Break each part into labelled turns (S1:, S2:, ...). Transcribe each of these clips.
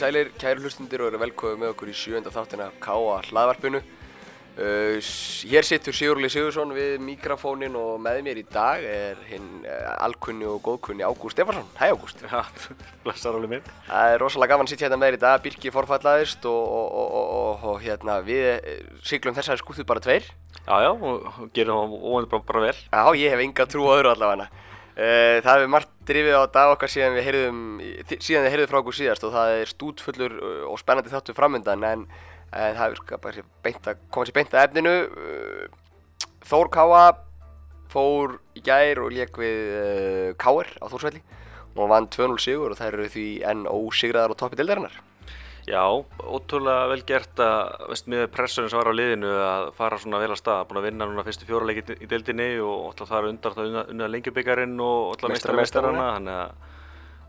S1: sælir, kæru hlustundir og eru velkomið með okkur í sjönda þáttina K.A. hlaðvarpinu. Uh, hér sittur Sigurli Sigursson við mikrofónin og með mér í dag er hinn uh, alkunni og góðkunni Ágúst Stefansson. Hæ Ágúst.
S2: Já, blessar alveg minn.
S1: Það er rosalega gaman að sitja hérna með þér í dag. Birki forfallaðist og, og, og, og, hérna við eh, siglum þessari skúttu bara tveir.
S2: Já, já, og gerir það óvendur bara, bara vel.
S1: Já, ég hef enga trú á öðru allavega. Uh, það hefur margt drifið á dag okkar síðan við heyrðum, síðan þið heyrðuð frá okkur síðast og það er stútfullur uh, og spennandi þáttur framöndan en, en það skapað sér beint að koma sér beint að efninu. Uh, Þór Káa fór í gær og lék við Káar á Þórsvelli og vann 2-0 sigur og þær eru því enn ósigraðar á toppi deildarinnar.
S2: Já, ótrúlega vel gert að, veist, með pressunum sem var á liðinu að fara svona vel að stað. Búin að vinna núna fyrstu fjóralegin í deildinni og alltaf það er undar það unna, unna lengjubikarinn og alltaf
S1: Meistara-
S2: meistarmeistarana. Þannig að,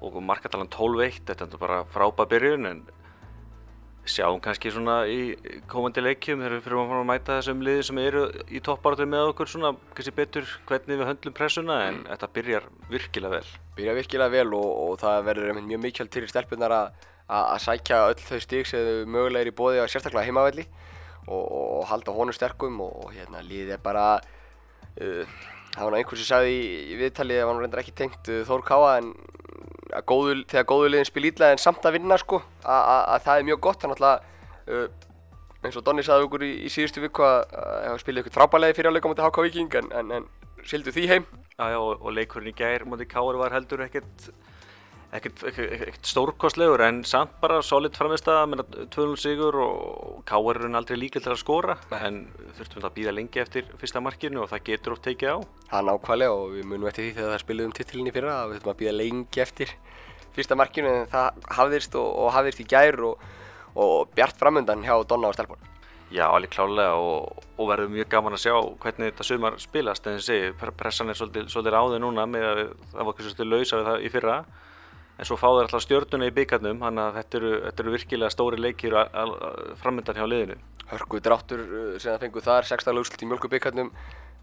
S2: og markatalan 12-1, þetta er bara frábæð byrjun en sjáum kannski svona í komandi leikjum þegar við fyrir að mæta þessum liði sem eru í toppáratu með okkur svona kannski betur hvernig við höndlum pressuna en þetta byrjar virkilega vel.
S1: byrja virkilega vel og, og það verður mjög mikilvægt til stelpunar að að sækja öll þau stík sem þau mögulega er í bóði á sérstaklega heimavelli og, og, halda honum sterkum og, og hérna liðið er bara uh, það var nú einhver sem sagði í, í viðtalið það var nú reyndar ekki tengt uh, Þór Káa en góðu, þegar góðu liðin spil ítla en samt að vinna sko að, að, að það er mjög gott. Þannig að uh, eins og Donni sagði okkur í, í síðustu viku að að hafa spilið eitthvað frábælegi fyrir að leika mútið HK Viking en, en, en sildu því heim.
S2: Já, já, og, og leikurinn í gær mútið Káur var heldur ekkert ekkert, stórkostlegur en samt bara solid framistæða með 2-0 sigur og Káur er aldrei líkil til að skora en þurftum að býða lengi eftir fyrsta markinu og það getur oft tekið á.
S1: Það er nákvæmlega og við munum eftir því þegar það spiluðum titilin í fyrra að við þurfum að býða lengi eftir fyrsta markinu en það hafðist og, og hafðist í gær og, og bjart framundan hjá Donna og Stelbón.
S2: Já, alveg klálega og, og verður mjög gaman að sjá hvernig þetta sumar spilast en þessi, pressan er svolítið, svolítið áður núna með að það var kannski svolítið lausa við það í fyrra en svo fá þeir alltaf stjörnuna í byggarnum þannig að þetta eru, þetta eru virkilega stóri leikir framöndan hjá liðinu.
S1: Hörku dráttur uh, sem það fengu þar, 16 úrslit í mjölkubíkarnum,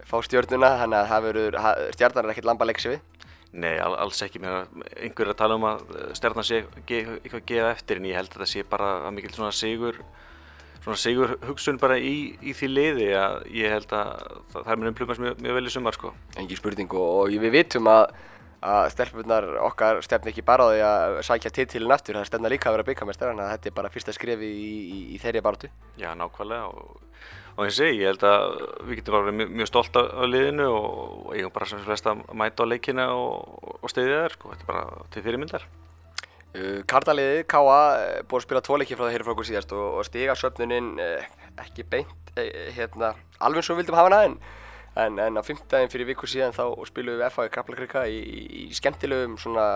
S1: fá stjörnuna, þannig að það verður, stjarnar er ekkert lamba að leika sig við.
S2: Nei, all, alls ekki mér einhver er að tala um að stjarnan sé ge, eitthvað að gefa eftir en ég held að þetta sé bara að mikil svona sigur svona sigur hugsun bara í, í því liði að ég held að það, það munum plumast mjög, mjög vel í sumar sko.
S1: Engi spurning og, og við vitum að, að stelpunar okkar stefna ekki bara á því að sækja titilin aftur, það stefna líka að vera byggamestar, þannig að þetta er bara fyrsta skrefi í, í, í þeirri baratu.
S2: Já, nákvæmlega og, og eins og ég, ég held að við getum bara mjög, mjög stolt af, liðinu og eigum bara sem flest að mæta á leikina og, og steyðja þær sko, þetta er bara til fyrirmyndar.
S1: Uh, Kardaliðið, K.A. Uh, búið að spila tvo leiki frá það hér frá okkur síðast og, og stiga söfnunin uh, ekki beint uh, hérna, alveg við vildum hafa hana en, en, en á fimmtæðin fyrir viku síðan þá spilum við FA í Kaplakrika í, í, skemmtilegum svona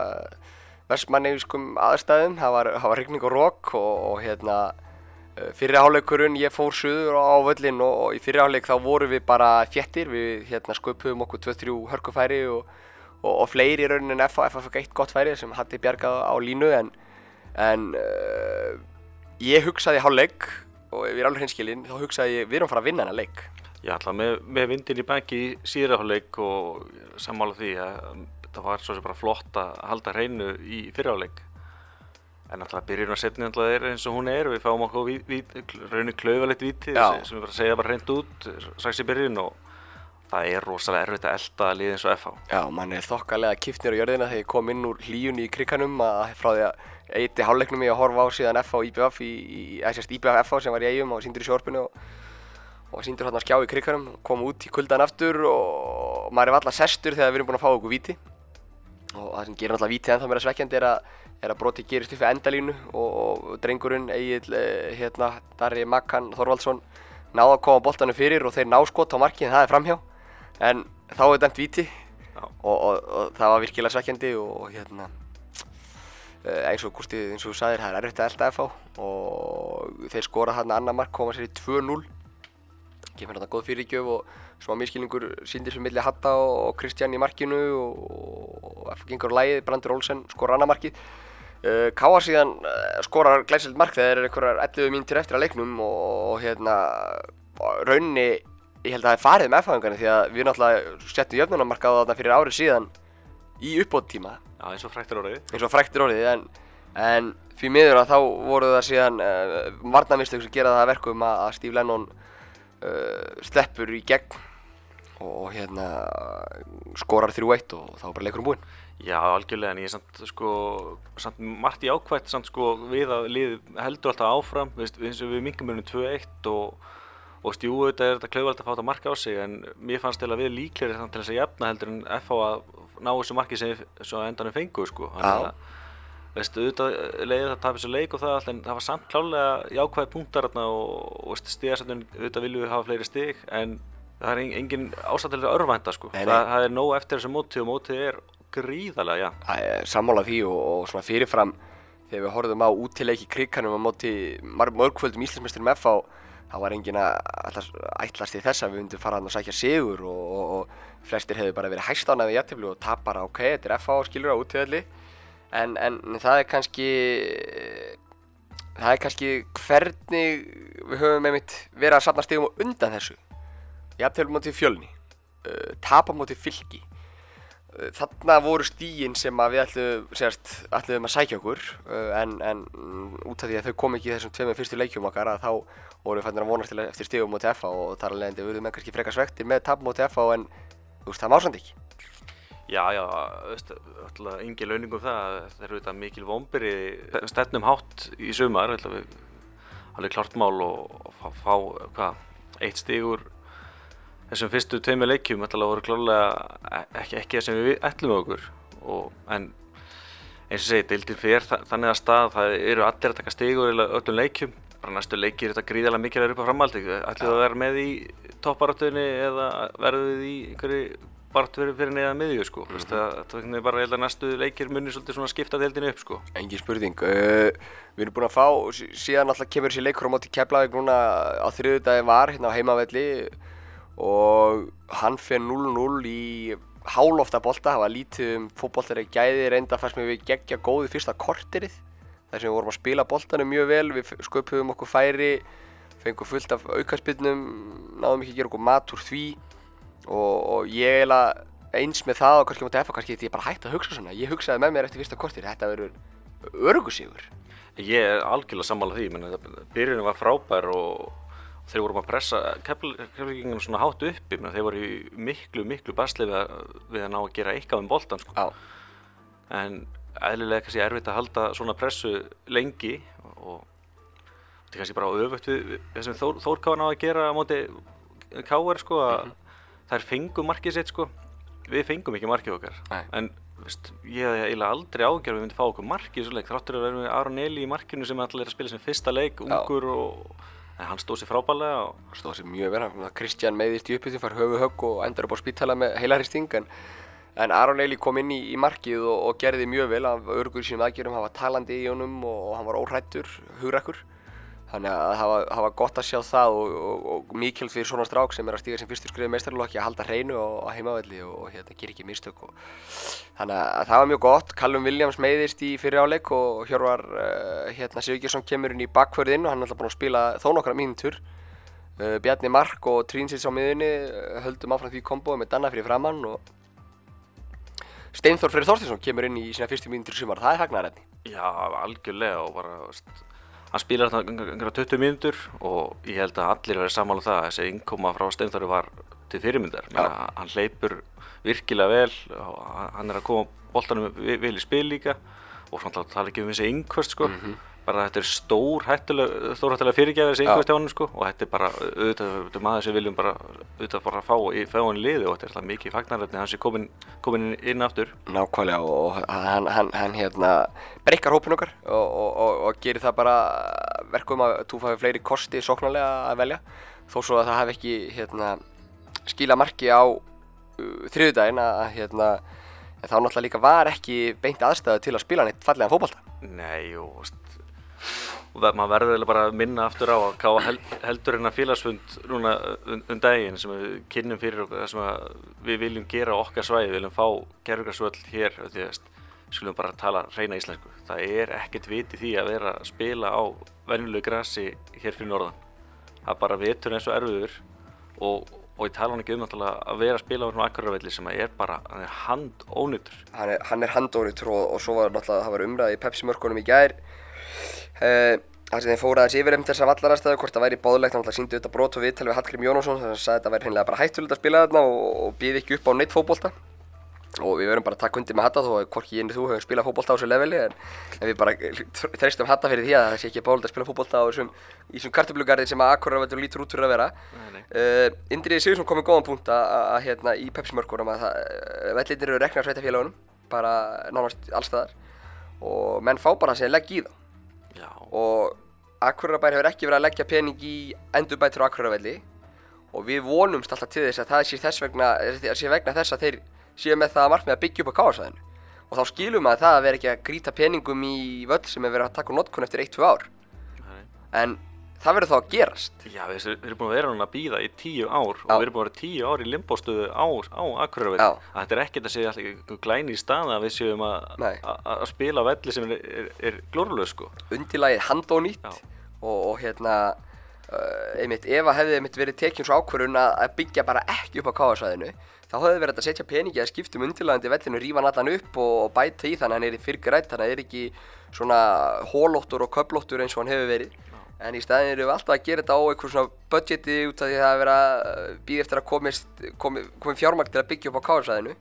S1: versmannegiskum aðstæðum. Það var, það var rigning og rók og, og hérna fyrri hálfleikurinn ég fór suður á völlin og, og í fyrri hálfleik þá vorum við bara þjettir við hérna sköpum okkur 2-3 hörkufæri og og, fleiri í rauninni en FA, FA fekk eitt gott færi sem Hatti bjargað á línu en, en uh, ég hugsaði hálfleik og ef ég er alveg hinskilinn þá hugsaði ég við erum að fara að vinna hennar leik
S2: Já, alltaf með, með vindin í baki í síðraháleik og sammála því að það var svo sem bara flott að halda hreinu í fyriráleik en alltaf byrjun að setja alltaf er eins og hún er við fáum okkur raunir klauvalegt víti
S1: Já.
S2: sem við bara segja bara hreint út strax í byrjun og það er rosalega erfitt að elda að liða eins og FH
S1: Já, mann er þokkalega kipt nýr á jörðina þegar ég kom inn úr hlíjunni í krikanum að frá því að eitti hálfleiknum ég að horfa á síðan FH og IBF í, í, eða sérst IBF FH sem var í eigum og síndur í sjórpinu og, og síndur hérna að skjá í krikanum kom út í kuldan aftur og maður er alltaf sestur þegar við erum búin að fá okkur víti. Og það sem gerir alltaf víti ennþá meira svekkjandi er að, er að broti gerist upp við endalínu og, og drengurinn Egil eh, hérna, Darri Makkan Þorvaldsson náða að koma boltanum fyrir og þeir ná skot á markið það er framhjá. En þá er dæmt víti og, og, og það var virkilega svekkjandi og hérna eh, eins og Gústi, eins og þú sagðir, það er erfitt að elda FH og þeir skora þarna annar mark, koma sér í 2-0 kemur þarna góð fyrirgjöf og smá miskilningur síndis við milli Hatta og, Kristján í markinu og, FH gengur lægið, Brandur Olsen skora annar markið. Uh, Káa síðan uh, skorar glæsild mark þegar eru einhverjar 11 mínútur eftir að leiknum og, hérna og rauninni ég held að það er farið með FH-ingarnir því að við náttúrulega settum jöfnunamarkað á þarna fyrir árið síðan í uppbóttíma
S2: Já, eins og fræktir orðið.
S1: Eins og fræktir orðið en, en því miður að þá voru það síðan uh, varnamistök sem gera það að verkum að, að Steve Lennon uh, sleppur í gegn og hérna skorar 3-1 og þá er bara leikurinn búinn.
S2: Já, algjörlega, en ég er samt, sko, samt margt í ákvæmt, samt, sko, við að liðið heldur alltaf áfram, við, eins og við mingum um 2-1 og, og stjú, auðvitað er þetta klauðvægt að fá þetta marka á sig, en mér fannst til að við líklegir samt til þess að jafna heldur en FH að ná þessu marki sem við endanum fengu, sko. Að, veist, auðvitað leiðið það tapir þessu leik og það allt, en það var samt klálega jákvæði punktar þarna og, og stigarsætun, auðvitað viljum við hafa fleiri stig, en það er engin ástæðilega örvænta, sko.
S1: Nei, nei.
S2: Það, það er nóg eftir þessu móti og mótið er gríðarlega, já.
S1: Það er sammála því og, og svona fyrirfram þegar við horfðum á útileiki kriganum á móti mörgföldum Íslandsmeisturum FH þá var engin að ætlast, í þess að við myndum fara hann að sækja sigur og, og, og flestir hefðu bara verið hæstána við jættiblu og tapar ok, þetta er FH skilur á útíðalli en, en það er kannski það er kannski hvernig við höfum einmitt verið að safna stigum á undan þessu. Jættiblu móti fjölni uh, tapa móti fylki. Þarna voru stígin sem við ætlum, segast, ætlum að sækja okkur uh, en, en út af því að þau kom ekki í þessum tveimur fyrstu leikjum okkar þá voru við fannir að vonast til eftir stígum móti FH og þar alveg endur við með kannski frekar svektir með tap móti FH en þú veist það má samt ekki
S2: Já, já, alltaf engi launingum það, það eru þetta mikil vombiri stefnum hátt í sumar, ætla við alveg klart mál og, og fá, fá hvað, eitt stigur þessum fyrstu tveimur leikjum. Ætla voru klárlega ekki, ekki það sem við ætlum okkur. Og, en eins og segi, deildin fer þa þannig að stað, það eru allir að taka stigur í öllum leikjum, bara næstu leikir er þetta gríðarlega mikilvægur upp á framhaldi, ætlum við að vera með í topparatöðinni eða verðum við í einhverju bara verið fyrir neða miðju sko, mm -hmm. það er bara held að næstu leikir munir svolítið svona skipta deildinu upp sko.
S1: Engin spurning, uh, við erum búin að fá, síðan alltaf kemur þessi leikur á móti Keflavík núna á þriðudagi var hérna á heimavelli og hann fer 0-0 í hálofta bolta, það var lítið um fótboltar í gæði, reynda fannst mér við gegja góði fyrsta korterið þar sem við vorum að spila boltanum mjög vel, við sköpum okkur færi, fengum fullt af aukarspinnum, náðum ekki að gera okkur mat úr því og, og ég eiginlega eins með það og kannski mútið efa, kannski þetta ég bara hægt að hugsa svona, ég hugsaði með mér eftir fyrsta kortir, þetta verður örgusígur.
S2: Ég er algjörlega sammála því, menn byrjunum var frábær og þeir vorum að pressa keflinginu svona hátt uppi, menn þeir voru í miklu, miklu basli við að, við að ná að gera eitthvað um boltan sko. En eðlilega kannski erfitt að halda svona pressu lengi og þetta er kannski bara öfugt við Þór, Þórkáðan á að gera á móti Káar sko að mm -hmm. Þær fengum markið sitt sko. Við fengum ekki markið okkar.
S1: Nei.
S2: en veist, ég hef eiginlega aldrei ágjörð við myndum fá okkur markið í þessu leik þráttur að vera með Aron Eli í markinu sem allir er að spila sem fyrsta leik, ungur og en hann stóð sér frábælega og
S1: stóð sér mjög vel, Kristján meðist í uppbyttum far höfu högg og endur upp á spítala með heilaristing en, en Aron Eli kom inn í, í markið og, og gerði mjög vel af örgur sínum aðgjörum, hann var talandi í honum og, og hann var óhrættur, hugrakkur þannig að það var, það var gott að sjá það og, og, og mikil fyrir svona strák sem er að stíga sem fyrstur skrifið meistarlokki að halda hreinu á heimavelli og, og hérna ger ekki mistök þannig að það var mjög gott. Callum Williams meiðist í fyrir áleik og Hjörvar uh, hérna Sigurgesson kemur inn í bakförðinn og hann er alltaf búinn að spila þó nokkra mínútur. Uh, Bjarni Mark og Trínsins á miðunni uh, höldum áfram því kombói með Danna fyrir framann og Steinþór Freyr Þorstinsson kemur inn í sína fyrstu mínútur sumar, það er fagnarætni
S2: Já, algjörlega og bara hann spilar þarna 20 mínútur og ég held að allir verið sammála um það að þessi innkoma frá Steinþóri var til fyrirmyndar Menna, hann hleypur virkilega vel hann er að koma boltanum vel í spil líka og svona tala ekki um þessi innkvöst sko. mm -hmm. Bara þetta er stór hættulega stórhættulega fyrirgæðir þessi innkvöst hjá hann sko. og þetta er bara auðvitað maður sem viljum bara auðvitað bara fá í fáin liði og þetta er mikið fagnaröfni hans er komin, komin inn aftur
S1: Nákvæmlega og hann, hann, hann hérna breykar hópin okkar og, og, og, og gerir það bara verkum að þú fæði fleiri kosti sóknarlega að velja þó svo að það hef ekki hérna skila marki á uh, þriðudaginn að hérna þá náttúrulega líka var ekki beint aðstæðu til að spila neitt fallega fókbalta.
S2: Nei, og, og maður verður bara að minna aftur á að held, heldur en að félagsfund núna um, um daginn sem við kynnum fyrir okkur, sem við viljum gera okkar svæði, við viljum fá gerðugarsvöld hér, því að skulum bara tala reyna íslensku. Það er ekkert viti því að vera að spila á venjulegu grassi hér fyrir norðan. Það er bara vetur eins og erfiður og og ég tala hann ekki um að vera að spila á svona akkurarvelli sem er bara, hann er handónýttur
S1: hann er, handónýttur og, og svo var náttúrulega, það var umræði í Pepsi mörkunum í gær þar sem þeir fóru aðeins yfir um þessa vallarastæðu hvort það væri bóðlegt, þannig að síndi auðvitað brot og viðtal við Hallgrim Jónásson þannig að hann sagði að þetta væri hreinlega bara hættulegt að spila þarna og, og býði ekki upp á neitt fótbolta. Og við verum bara að taka undir með Hatta þó að hvorki ég en þú höfum spilað fótbolta á þessu leveli en, en við bara þreistum Hatta fyrir því að það sé ekki bóðlegt að spila fótbolta á þessum í þessum kartablugarði sem að Akureyrar lítur út fyrir að vera. Uh, Indriði Sigursson kom með góðan punkt að, að hérna í Pepsi-mörkunum að uh, vellitir eru reknar sveitafélagunum bara nánast allstaðar og menn fá bara að segja legg í þá
S2: Já,
S1: og Akureyrarbær hefur ekki verið að leggja pening í endurbætur á Akureyrarvelli. Og við vonumst alltaf til þess að það sé þess vegna, sé vegna þess að þeir séu með það markmið að byggja upp á káarsæðinu og þá skilum að það að vera ekki að grýta peningum í völl sem er verið að taka notkun eftir 1-2 ár.
S2: Nei.
S1: en það verður þá að gerast
S2: Já, við, erum búin að vera núna að býða í tíu ár
S1: Já.
S2: og við erum búin að vera tíu ár í limbóstöðu á, á Akureyravelli.
S1: Já.
S2: Þetta er ekkert að segja alltaf glæni í stað að við séum að, spila velli sem er, er, er glórulega sko.
S1: undilagið handónýtt og, og hérna uh, einmitt, ef að hefði einmitt verið tekjum svo ákvörðun að, byggja bara ekki upp á káasvæðinu þá hefði verið að setja peningi að skiptum undilagandi vellinu, rífa hann allan upp og, og bæta í þannig að hann er í fyrrgrætt þannig að hann er ekki svona hólóttur og köplóttur eins og hann hefur verið en í staðin erum við alltaf að gera þetta á eitthvað svona budgeti út af því að það er verið að býða eftir að komist, komi, komi fjármagn til að byggja upp á káasvæðinu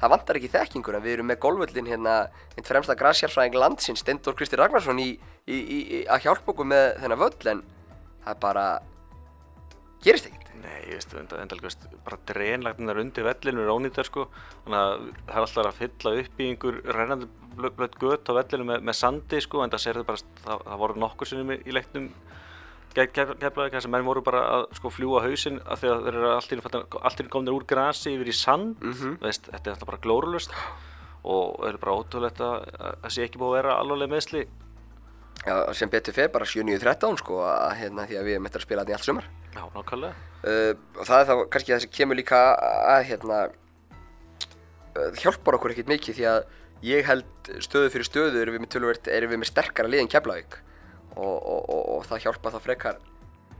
S1: það vantar ekki þekkinguna, við erum með golvöllin hérna, einn fremsta grassjárfræðing landsins, Stendur Kristi Ragnarsson í, í, í, að hjálpa okkur með þennan völl en það bara gerist ekkert
S2: Nei, ég veist, enda, enda, veist, bara drenlagnar undir vellinu er ónýttar sko. Þannig að það er alltaf að fylla upp í einhver rennandi blöð, blöð göt á vellinu með, með sandi sko, en það sér bara, það, það voru nokkur sinnum í, í leiknum keflaði þess að menn voru bara að sko fljúa hausinn af því að þeir eru allt einu komnir úr grasi yfir í sand
S1: Mhm.
S2: veist, þetta er alltaf bara glórulust og það er bara ótrúlegt að það sé ekki búið að vera alvarleg meðsli
S1: Já, sem betur fer bara 7-9-13 sko að hérna því að við erum eftir að spila þetta í allt sumar.
S2: Já, nákvæmlega.
S1: Uh, og það er þá kannski það sem kemur líka að hérna uh, hjálpar okkur ekkert mikið því að ég held stöðu fyrir stöðu erum við með tölvöld erum við með sterkara lið en Keflavík. Og, og, og, og það hjálpa þá frekar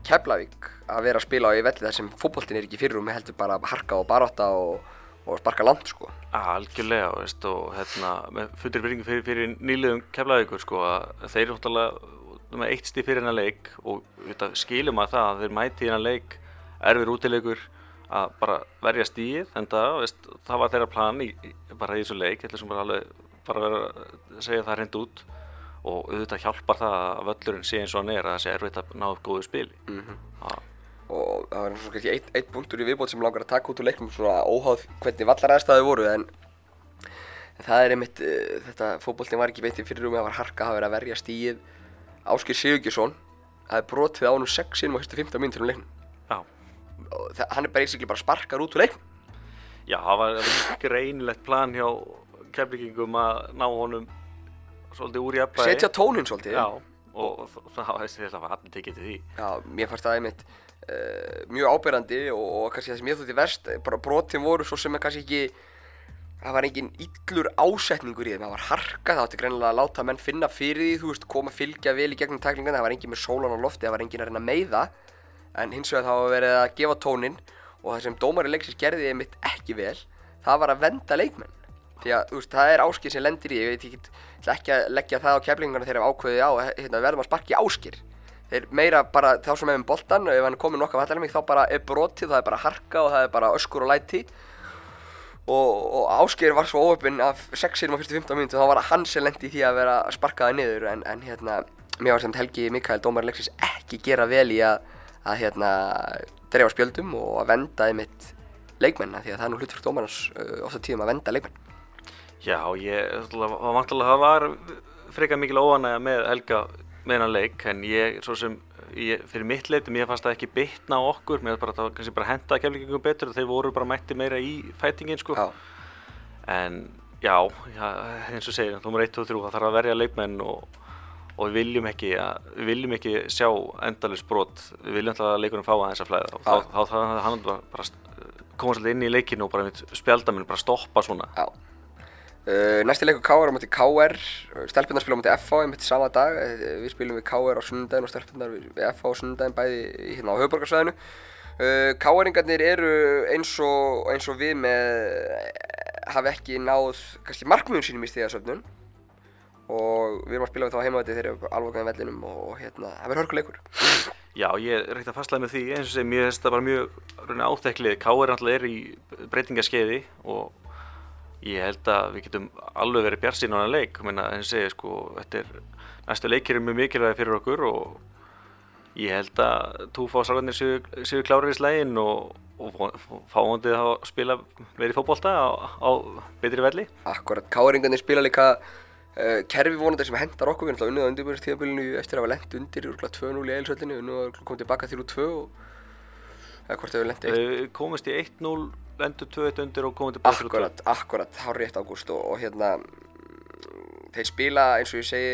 S1: Keflavík að vera að spila á í velli þar sem fótboltin er ekki fyrir um heldur bara að harka og barátta og, og sparka land sko.
S2: Algjörlega, veist, og hérna, með fullir virðingu fyrir, fyrir nýliðum keflaðíkur, sko, að þeir eru með eitt stíð fyrir hennar leik og veit, skilum að það að þeir mæti hennar leik erfir útileikur að bara verja stíð, en það, veist, það var þeirra plan í, bara í þessu leik, þetta sem bara alveg, bara vera að segja það hreint út. Og auðvitað hjálpar það að völlurinn sé eins og hann er að það sé erfitt að ná upp góðu spili. Mm -hmm.
S1: og það var svona kannski eitt, eitt punktur í viðbót sem langar að taka út úr leiknum svona óháð hvernig vallaræðstæði voru en, en það er einmitt uh, þetta fótboltin var ekki í fyrir rúmi það var harka að vera að verja stíið Áskir Sigurgjesson það er brotið á hann 6 sinum á fyrstu 15 mínútur um leiknum. Og það, hann er eiginlega bara sparkar út úr leiknum
S2: Já, það var greinilegt plan hjá keflíkingum að ná honum svolítið úr jafnvægi.
S1: setja tónin svolítið
S2: Já, og það veist þið að allir tekið til því.
S1: Já, mér fannst það einmitt uh, mjög ábyrrandi og, og kannski það sem ég þótti verst bara brotin voru svo sem er kannski ekki það var engin illur ásetningur í þeim það var harka, það átti greinilega að láta menn finna fyrir því, þú veist, koma að fylgja vel í gegnum tæklingan, það var engin með sólan á lofti það var engin að reyna að meiða en hins vegar þá verið að gefa tónin og það sem dómari leiksins gerði einmitt ekki vel það var að venda leikmenn. Því að, veist, það er áskir sem lendir í ég veit ekki, ætla ekki að leggja það á keflingarna þegar þeir ákveði á, hérna, verðum að sparki áskir þeir meira bara þá sem hefum boltan ef hann komin nokkað vallarleik þá bara er brotið, það er bara harka og það er bara öskur og læti. Og, og Ásgeir var svo óöfinn af 6 sinum á fyrstu 15 mínútu þá var hann sem lendi í því að vera að sparka það niður. En, en hérna, mér var sem Helgi Mikael Dómar Leksins ekki gera vel í að, að hérna, dreifa spjöldum og að venda einmitt leikmenn því að það er nú hlutverk dómarnas uh, ofta tíðum að venda leikmenn
S2: Já, ég, það var frekar mikil óanægja með Helga með hennar leik, en ég, svo sem, ég, fyrir mitt leitum, ég fannst það ekki bitna á okkur, mér bara, það var kannski bara henda keflingum betur, þeir voru bara mætti meira í fætingin, sko.
S1: Já,
S2: En já, já, eins og þú mér 1 og 3, það þarf að verja leikmenn og, og við viljum ekki, við viljum ekki sjá endalins brot, við viljum alltaf að leikurinn fá að flæða og þá þarf hann bara, bara koma svolítið inn í leikinu og bara mitt spjaldaminn, bara stoppa svona.
S1: já. Uh, næsti leikur KR á móti KR stelpunnar spila á móti FH einmitt sama dag. Uh, við spilum við KR á sunnundaginn og stelpunnar við FH á sunnundaginn bæði hérna á höfuborgarsvæðinu uh, KR-ingarnir eru eins og, eins og við með hafi ekki náð kannski markmiðum sínum í stigasöfnun og við erum að spila við þá heimavætti þegar við erum alveg gæðin vellinum og, og hérna, það verður hörkuleikur.
S2: Já, ég er reynt að fastlega með því eins og sem ég finnst það bara mjög áþekklið. K.R. náttúrulega er í breytingaskeiði og ég held að við getum alveg verið bjarsinn á hann leik. Eins og segja, sko, þetta er, næstu leikir er mjög mikilvægi fyrir okkur og ég held að túfásargarnir séu, klárið í slegin og, og fáandið að spila meiri fókbólta á, á betri velli.
S1: Akkurat, K.R.ingarnir spila líka Uh, kerfi vonandi sem hendar okkur, við erum alltaf unnið á undirbjörnstíðanbílinu eftir að hafa lengt undir, alltaf 2-0 í eilsvöldinu, unnið að koma tilbaka til úr 2 og eða hvort hefur lengt 1
S2: uh, Komist í 1-0, lendur 2-1 undir og komið tilbaka til úr 2
S1: Akkurat, akkurat, hár rétt ágúst og, og hérna þeir spila eins og ég segi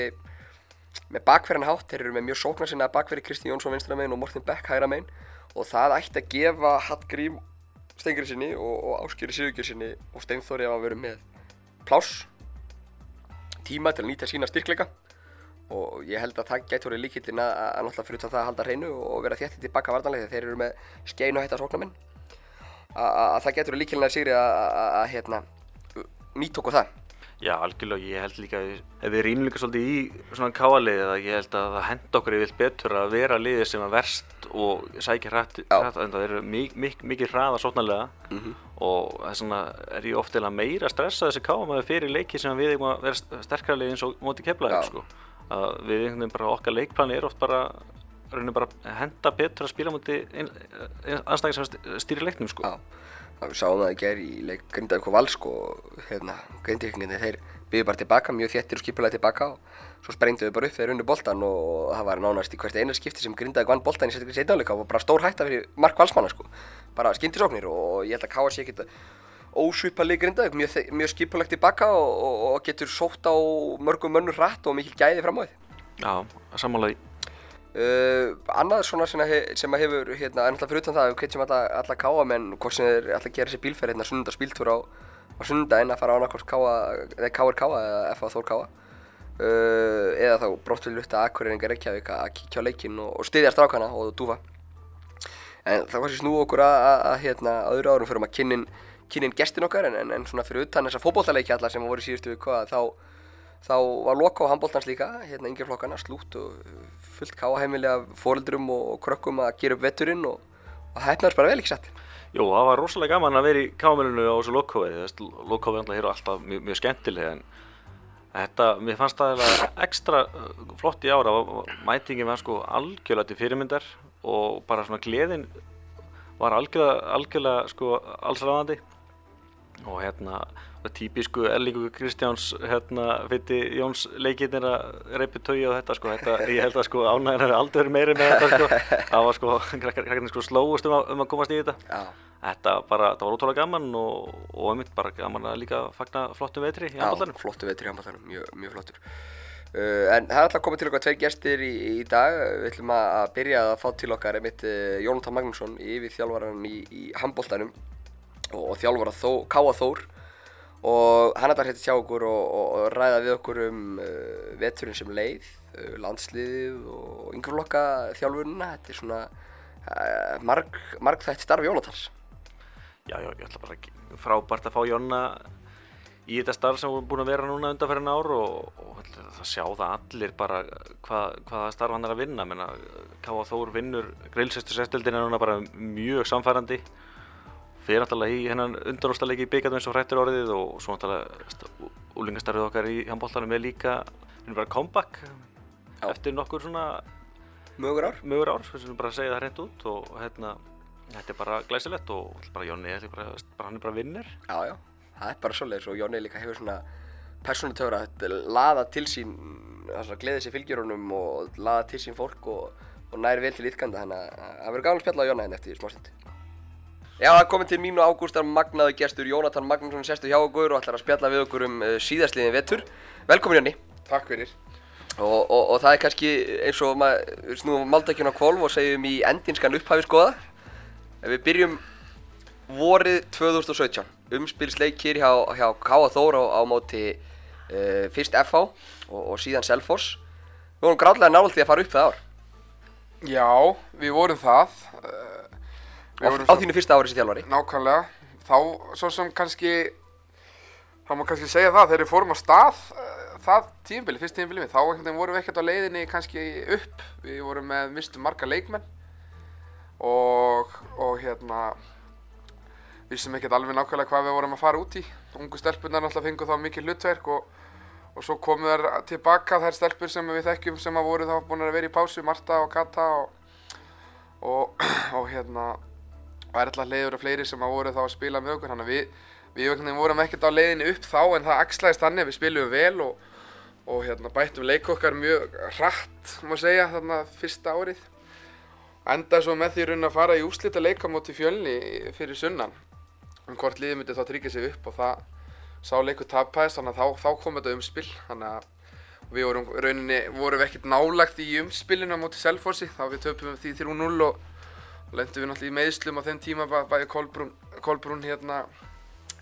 S1: með bakverðan hátt, þeir eru með mjög sóknar sinna bakverði Kristi Jónsson vinstra megin og Morten Beck hægra megin. Og það ætti að gefa Hallgrím Stengri sinni og, og Áskjöri Sigurgjör sinni og Steinþóri að vera með pláss tíma til að nýta sína styrkleika. Og ég held að það gæti verið líkillin að, náttúrulega fyrir það að halda hreinu og vera þétti tilbaka vartanlega þegar þeir eru með skein og hætta sóknarminn að það gæti verið líkillin að sigri að hérna, nýtt okkur það
S2: Já, algjörlega, ég held líka ef við rýnum líka svolítið í svona káalið að ég held að það henda okkur yfir betur að vera liðið sem er verst og sækja hrætt, en það eru mikið mik mik hrað að sóknarlega mm -hmm. og þess vegna er ég ofta meira stressað þessi káamæði fyrir leiki sem við erum að vera sterkara eins og móti keflaðið sko. að við einhvern veginn bara okkar leikplani er oft bara rauninu bara henda betur að spila múti anstæðing sem stýrir leiknum sko.
S1: Já við sáum það í gerð í leik Grindavík og Valsk og hérna Grindavíkinginni þeir byggðu bara tilbaka, mjög þéttir og skipulega tilbaka og svo sprengduðu bara upp þegar unnu boltan og það var nánast í hvert eina skipti sem Grindavík vann boltan í setjáleika og bara stór hætta fyrir Mark Valsmanna sko. Bara skyndisóknir og ég held að K.A.C. geta ósvipalið Grindavík. Mjög, mjög skipulegt tilbaka og, og, getur sótt á mörgum mönnur hratt og mikil gæði fram á því.
S2: Já, sammálaði
S1: Uh, annað svona sem að, að hefur hérna, en alltaf fyrir utan það, við kveitsum alla, alla káa menn hvort sem þeir alltaf gera sér bílferð hérna sunnundarspíltúr á, á sunnundaginn að fara á annarkvárt káa, eða káar káa eða FA Þór káa uh, eða þá brottvilið lutta akkurýringar Reykjavík að kíkja á leikinn og, og styðja strákana og dúfa. En það var sér snú okkur að hérna öðru árum fyrir að kynnin, kynnin gestin okkar en, en, en svona fyrir utan þessa fókbóltaleiki allar sem voru síðustu viku að þá þá var loka á handbóltans líka, hérna yngir flokkana, slút og fullt káheimili af fóreldurum og krökkum að gera upp vetturinn og, og það hefnaðist bara vel ekki sett.
S2: Jú, það var rosalega gaman að vera í káheimilinu á þessu lokkóið, þessu lokkóið er alltaf mjög, mjög skemmtileg en þetta, mér fannst það ekstra uh, flott í ára, mætingin var sko algjörlega til fyrirmyndar og bara svona gleðin var algjörlega, algjörlega sko allsræðandi og hérna típisku Erlingu Kristjáns hérna fyrir Jóns leikirnir að reypi tögi á þetta sko. Þetta, ég held að sko ánægðin hefur aldrei meiri með þetta sko. Það var sko, krakkarnir sko slóust um um að komast í þetta.
S1: Já.
S2: þetta bara, það var ótrúlega gaman og, og einmitt bara gaman að líka fagna flottum vetri í handbóltanum.
S1: Já, flottum vetri í handbóltanum, mjög, mjög flottur. Uh, en það er alltaf komið til okkar tveir gestir í, í dag. Við ætlum að byrja að fá til okkar einmitt uh, Jónatan Magnússon yfir þjálfvaran í, í handbóltanum og, og þjálfvara þó, Káa Þór og hann ætlar hérna hjá okkur og, og, ræða við okkur um uh, veturinn sem leið, uh, landsliðið og yngreflokka þjálfunina. Þetta er svona uh, marg, marg þætt starf Jónatans.
S2: Já, já, ég ætla bara ekki frábært að fá Jónna í þetta starf sem við erum búin að vera núna undanferðin ár og, og það sjá það allir bara hvað, hvaða starf hann er að vinna. Menna, Káa Þór vinnur grilsestur sérstildin er núna bara mjög samfærandi fyrir náttúrulega í hennan undanúrstalegi í byggjarnum eins og hrættur orðið og svo náttúrulega úlingastarfið okkar í handbóltanum er líka við erum bara comeback Já. eftir nokkur svona
S1: mögur ár,
S2: mögur ár við erum bara segja það hreint út og hérna þetta er bara glæsilegt og bara Jónni er bara, bara hann er bara vinnir
S1: Já, já, það er bara svolítið og Jónni líka hefur svona persónutöfra að laða til sín að gleði sér fylgjörunum og laða til sín fólk og, og næri vel til ytkanda þannig að það verður gafan að spjalla á Jónni henni eftir smá stund Já, það komið til mín og Ágústar magnaðu gestur Jónatan Magnússon sestur hjá okkur og ætlar að spjalla við okkur um uh, síðastliðin vettur. Velkomin Jónni.
S3: Takk fyrir.
S1: Og, og, og það er kannski eins og maður snúum máltækjun á kvolv og segjum í endinskan upphafi skoða. Við byrjum vorið 2017, umspilsleikir hjá, hjá K.A. Þór á, á móti uh, fyrst FH og, og síðan Selfoss. Við vorum gráðlega nált því að fara upp það ár.
S3: Já, við vorum það.
S1: Á, þínu fyrsta ári sem þjálfari?
S3: Nákvæmlega. Þá, svo sem kannski, þá má kannski segja það, þegar við fórum á stað, þá það tímabili, fyrst tímabili minn, þá vorum við ekkert á leiðinni kannski upp, við vorum með mistum marga leikmenn og, og hérna, vissum ekkert alveg nákvæmlega hvað við vorum að fara út í. Ungu stelpunar náttúrulega fengu þá mikið hlutverk og, og svo komu þær tilbaka þær stelpur sem við þekkjum sem að voru þá búin að vera í pásu, Marta og Kata og, og, og hérna, og er alltaf leiður og fleiri sem að voru þá að spila með okkur, þannig að við, við vorum ekkert á leiðinni upp þá en það axlaðist þannig, við spilum vel og, og hérna, bættum leik okkar mjög hratt, má segja, þarna fyrsta árið. Enda svo með því raun að fara í úslita leikamóti fjölni fyrir sunnan. Um hvort liðið myndi þá tryggja sig upp og það sá leikur tapæðist þannig að þá, þá kom þetta umspill þannig að við vorum rauninni vorum við ekkert nálagt í umspillinu á móti Selfossi þá við töpum því 3-0 og lendum við náttúrulega í meðslum á þeim tíma bæ- bæði Kolbrún, Kolbrún hérna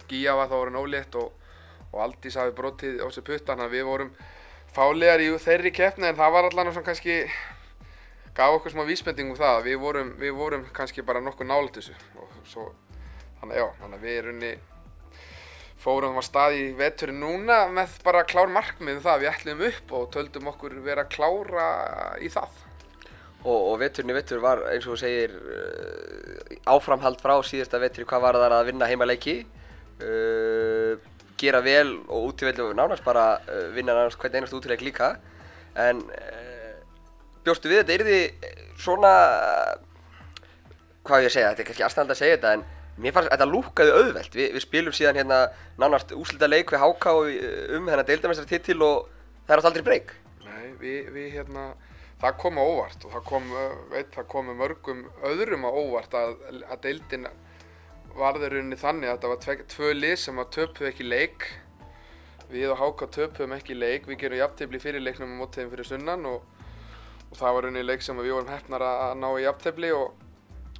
S3: Gíja var þá orðin ólétt og, og Aldís hafi brotið á sig putta þannig að við vorum fálegar í þeirri keppni en það var allan svona kannski gaf okkur smá vísbending um það að við vorum, við vorum kannski bara nokkuð nálægt þessu. Og svo þannig að já, þannig að við runni fórum á stað í veturinn núna með bara klár markmið um það við ætlum upp og töldum okkur vera klára í það
S1: Og, og veturinn í vetur var eins og þú segir uh, áframhald frá síðasta vetri hvað var það að vinna heimaleiki? Uh, gera vel og útíveldu nánast bara uh, vinna nánast hvern einast útileik líka. En uh, bjóstu við þetta yrði svona hvað á ég að segja, þetta er kannski aðstæðan að segja þetta en mér fannst þetta lúkaði auðvelt. Vi, við spilum síðan hérna nánast úslita leik við uh, um hennar deildamestrar titil og það er alltaf aldrei breyk.
S3: Nei, við, við hérna það kom á óvart og það kom, uh, veit, það kom mörgum öðrum á óvart að, að deildin varður unni þannig að þetta var tve, tvö lið sem að töpuðu ekki leik. Við og Háka töpuðum ekki leik. Við gerum jafntefli fyrir leiknum á mótiðin fyrir sunnan og, og það var unni leik sem við vorum hefnar að, ná í jafntefli og,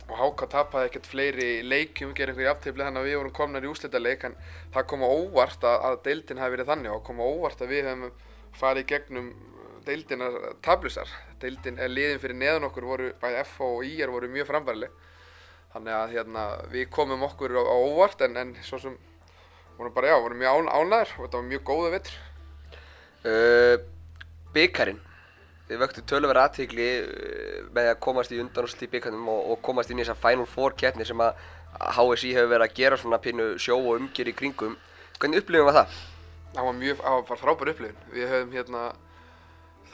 S3: og Háka tapaði ekkert fleiri leikjum, gerum einhver jafntefli þannig að við vorum komnar í úslita leik en það kom á óvart að, að deildin hafi verið þannig og kom á óvart að við hefum farið gegnum deildina tablusar. Deildin, eh, liðin fyrir neðan okkur voru, bæði FH og IR voru mjög frambærileg. Þannig að hérna, við komum okkur á, á óvart en, en svo sem vorum bara, já, vorum mjög án, ánæður og þetta var mjög góða vettur.
S1: Uh, Byggarinn Þið vöktu töluvera aðtegli uh, með að komast í undanúrslit í byggarnum og, og komast inn í þessa Final Four keppni sem að HSI hefur verið að gera svona pínu sjó og umgjör í kringum. Hvernig upplifum var það?
S3: Það var mjög, það var frábær upplifun. Við höfum hérna,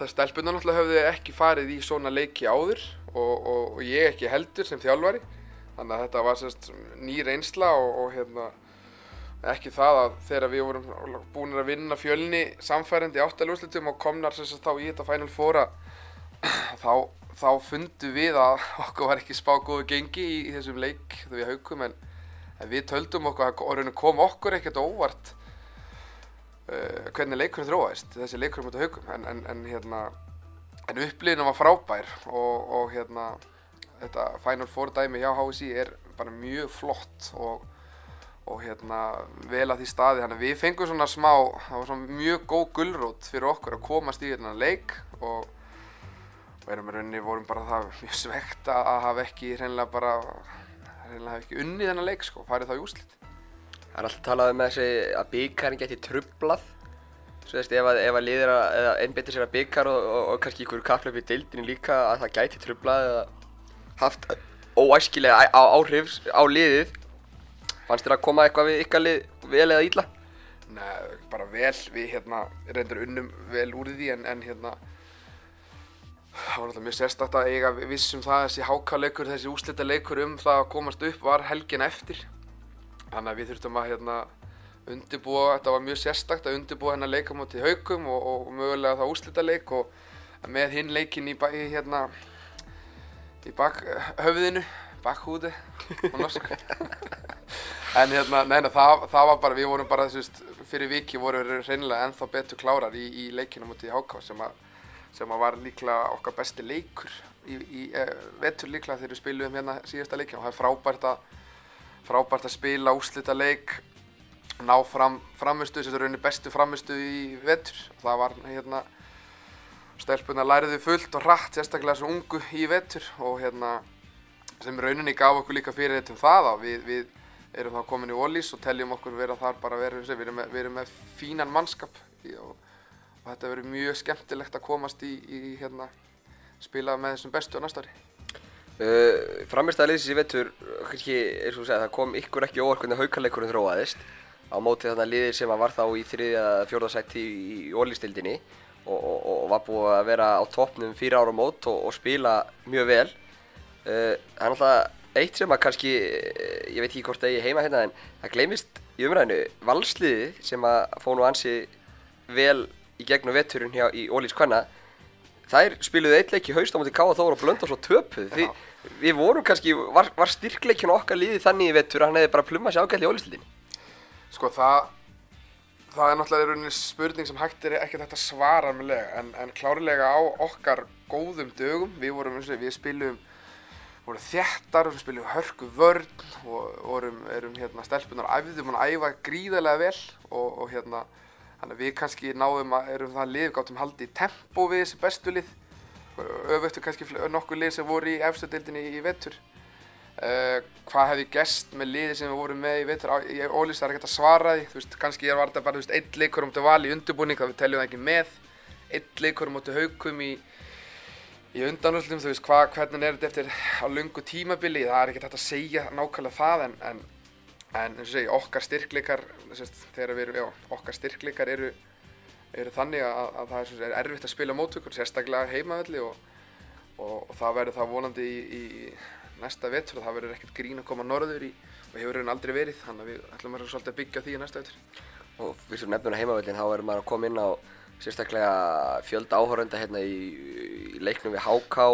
S3: það stelpunar náttúrulega höfðu ekki farið í svona leiki áður og, og, og ég ekki heldur sem þjálfari. Þannig að þetta var sérst ný reynsla og, og hérna, ekki það að þegar við vorum búin að vinna fjölni samfærandi í áttalúslitum og komnar sagt þá í þetta Final Four þá, þá fundum við að okkur var ekki spá góðu gengi í, í þessum leik þegar við haugum en, en við töldum okkur að raunin kom okkur ekkert óvart uh, hvernig leikurinn þróaðist þessi leikurinn mútið haugum en, en, en hérna en upplýðinu var frábær og, og hérna þetta Final Four dæmi hjá HSI er bara mjög flott og og hérna vel að því staði þannig að við fengum svona smá það var svona mjög góð gullrót fyrir okkur að komast í hérna leik og og erum í rauninni vorum bara það mjög svegt að hafa ekki hreinlega bara hreinlega hafa ekki unnið þennan leik sko, farið þá í úrslit
S1: Það er alltaf talað um þessi að byggarinn geti trublað. Svo veist, ef að, að liðir að, eða einbyttir sér að byggar og, og, og kannski ykkur kaplöf í deildinu líka að það gæti trublað eða haft óæskilega áhrif á liðið. Fannst þér að koma eitthvað við ykkar lið vel eða illa?
S3: Nei, bara vel, við hérna reyndur unnum vel úr því en, en hérna það var náttúrulega mjög sérstakt að eiga vissum það þessi hákaleikur, þessi úslita leikur um það að komast upp var helgin eftir þannig að við þurftum að hérna undirbúa, þetta var mjög sérstakt að undirbúa hennar leika móti haugum og, og mögulega það úslita leik og með hinn leikin í, í hérna í bakhöfðinu, bakhúði á norsku. En hérna, neina, það, það var bara, við vorum bara, þú veist, fyrir viki vorum við reynilega ennþá betur klárar í, í leikinu mútið HK sem sem að var líklega okkar besti leikur í, í e, vetur líklega þegar við spiluðum hérna síðasta leikinu og það er frábært að, frábært að spila úslita leik, ná fram, framistu, þessi rauninni bestu framistu í vetur. Það var hérna, stelpuna læriðu fullt og hratt, sérstaklega svo ungu í vetur og hérna, sem rauninni gaf okkur líka fyrir þetta um það að við, við erum þá komin í Ólís og teljum okkur vera þar bara vera, við erum með, við erum með fínan mannskap og, og þetta verður mjög skemmtilegt að komast í, í hérna, spila með þessum bestu á næsta ári.
S1: Uh, Framistæða liðsins í vettur, kannski, eins og þú segja, það kom ykkur ekki óvart hvernig haukarleikurinn þróaðist á móti þarna liðir sem var þá í þriðja eða fjórða sætti í, í ólistildinni og, og, og var búið að vera á toppnum fyrir ára mót og, og spila mjög vel. Uh, það er náttúrulega eitt sem að kannski, eh, ég veit ekki hvort það er heima hérna en það gleymist í umræðinu valsliði sem að fóð nú ansi vel í gegnum vetturinn hjá í Ólís Kvanna þær spiluðu eitt leik í haust á móti Káa Þóra og blönda svo töpuð því við vorum kannski, var, var styrkleikin okkar liði þannig í vettur að hann hefði bara plummað sér ágætli í ólistildinni
S3: Sko það, það er náttúrulega í rauninni spurning sem hægt er hægt að svara meðlega en, en klárilega á okkar góðum dögum, við vorum eins og við spilum vorum þjættar, við spilum hörku vörn og vorum, erum hérna stelpunar æfðum að æfa gríðarlega vel og, og hérna þannig að við kannski náðum að erum það lið, gáttum haldið í tempo við þessi bestu lið öfuttu kannski nokkur lið sem voru í efstu deildinni í, vettur uh, hvað hefði gest með liði sem við vorum með í vettur ég ólýst það er ekkert að svara því veist, kannski var þetta bara veist, einn leikur um til val í undirbúning það við teljum það ekki með. Einn leikur um til haukum í í undanúrslitum, þú veist, hva, hvernig er þetta eftir á lungu tímabili, það er ekkert hægt að segja nákvæmlega það en, en, en eins og segi, okkar styrkleikar, sérst, þegar við erum, já, okkar styrkleikar eru, eru þannig að, að það er, er erfitt að spila mótökur, sérstaklega heimavelli og, og, og það verður það vonandi í, í næsta vetur og það verður ekkert grín að koma norður í og hefur raun aldrei verið, þannig að við ætlum að vera svolítið að byggja því í næsta vetur.
S1: og fyrst um nefnuna heimavöldin þá er maður að koma inn á sérstaklega fjölda áhörönda hérna í, í leiknum við HK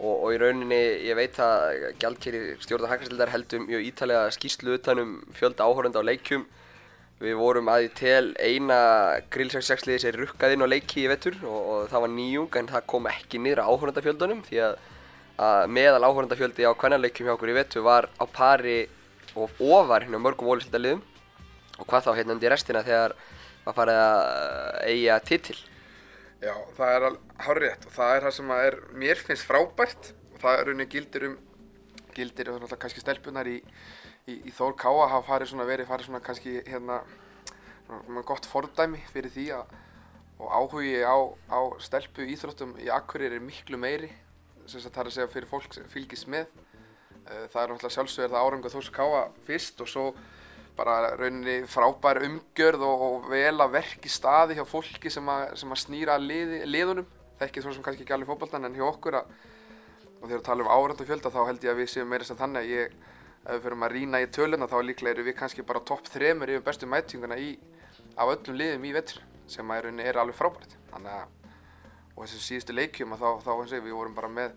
S1: og, og í rauninni ég veit að gjaldkeri stjórnar hækastildar heldum mjög ítalega skýslu utanum fjölda áhörönda á leikjum við vorum að í tel eina grill 66 liði sem rukkað inn á leiki í vettur og, og það var nýjung en það kom ekki niður á áhöröndafjöldunum því að, að meðal áhöröndafjöldi á kvennarleikjum hjá okkur í vettur var á pari og ofar hérna mörgum ólistildaliðum og hvað þá hérna undir restina þegar var farið að uh, eiga titil?
S3: Já, það er hárrétt. Og það er það sem er, mér finnst frábært. Og það er rauninni gildir um gildir um náttúrulega kannski stelpunar í, í, í Þór Káa hafa farið svona verið farið svona kannski hérna svona gott fordæmi fyrir því að og áhugi á, á stelpu íþróttum í Akureyri er miklu meiri sem það er að segja fyrir fólk sem fylgist með. Eh, það er náttúrulega sjálfsögur það árangu Þórs Káa fyrst og svo bara rauninni frábær umgjörð og, og vel að verki staði hjá fólki sem að, sem að snýra liði, liðunum. Þekkið svo sem kannski ekki alveg fótboltan en hjá okkur að, og þegar við talum um árand og fjölda þá held ég að við séum meira sem þannig að ég ef við fyrir að rýna í töluna þá líklega eru við kannski bara topp þremur yfir bestu mætinguna í, af öllum liðum í vettur sem rauninni er alveg frábært þannig að og þessu síðustu leikjum að þá, þá eins og við vorum bara með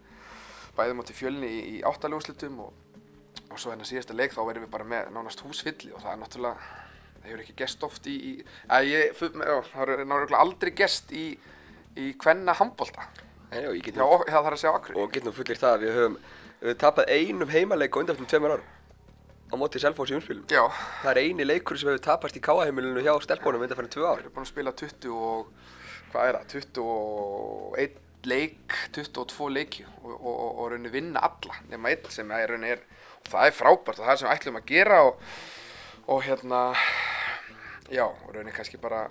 S3: bæðum átti fjölni í, í áttaljóðslutum og, og svo hérna síðasta leik þá verðum við bara með nánast húsfylli og það er náttúrulega, það hefur ekki gest oft í, í að ég, það er náttúrulega aldrei gest í, í hvenna handbolta,
S1: Nei, og, ég get
S3: já,
S1: nú,
S3: það þarf að segja akkur.
S1: og get nú fullir það að við höfum við tapað einum heimaleik á undanfjöldum tveimur árum. Á móti Selfoss í umspilum.
S3: Já,
S1: það er eini leikur sem hefur tapast í káaheimilinu hjá stelpunum undanfjörnum tvö
S3: við
S1: ár
S3: erum búin að spila 20 og, hvað er það, 21 leik, 22 leiki og, og, og, og rauninni vinna alla nema einn sem er rauninni er, og það er frábært og það er sem við ætlum að gera og, og hérna, já, og rauninni kannski bara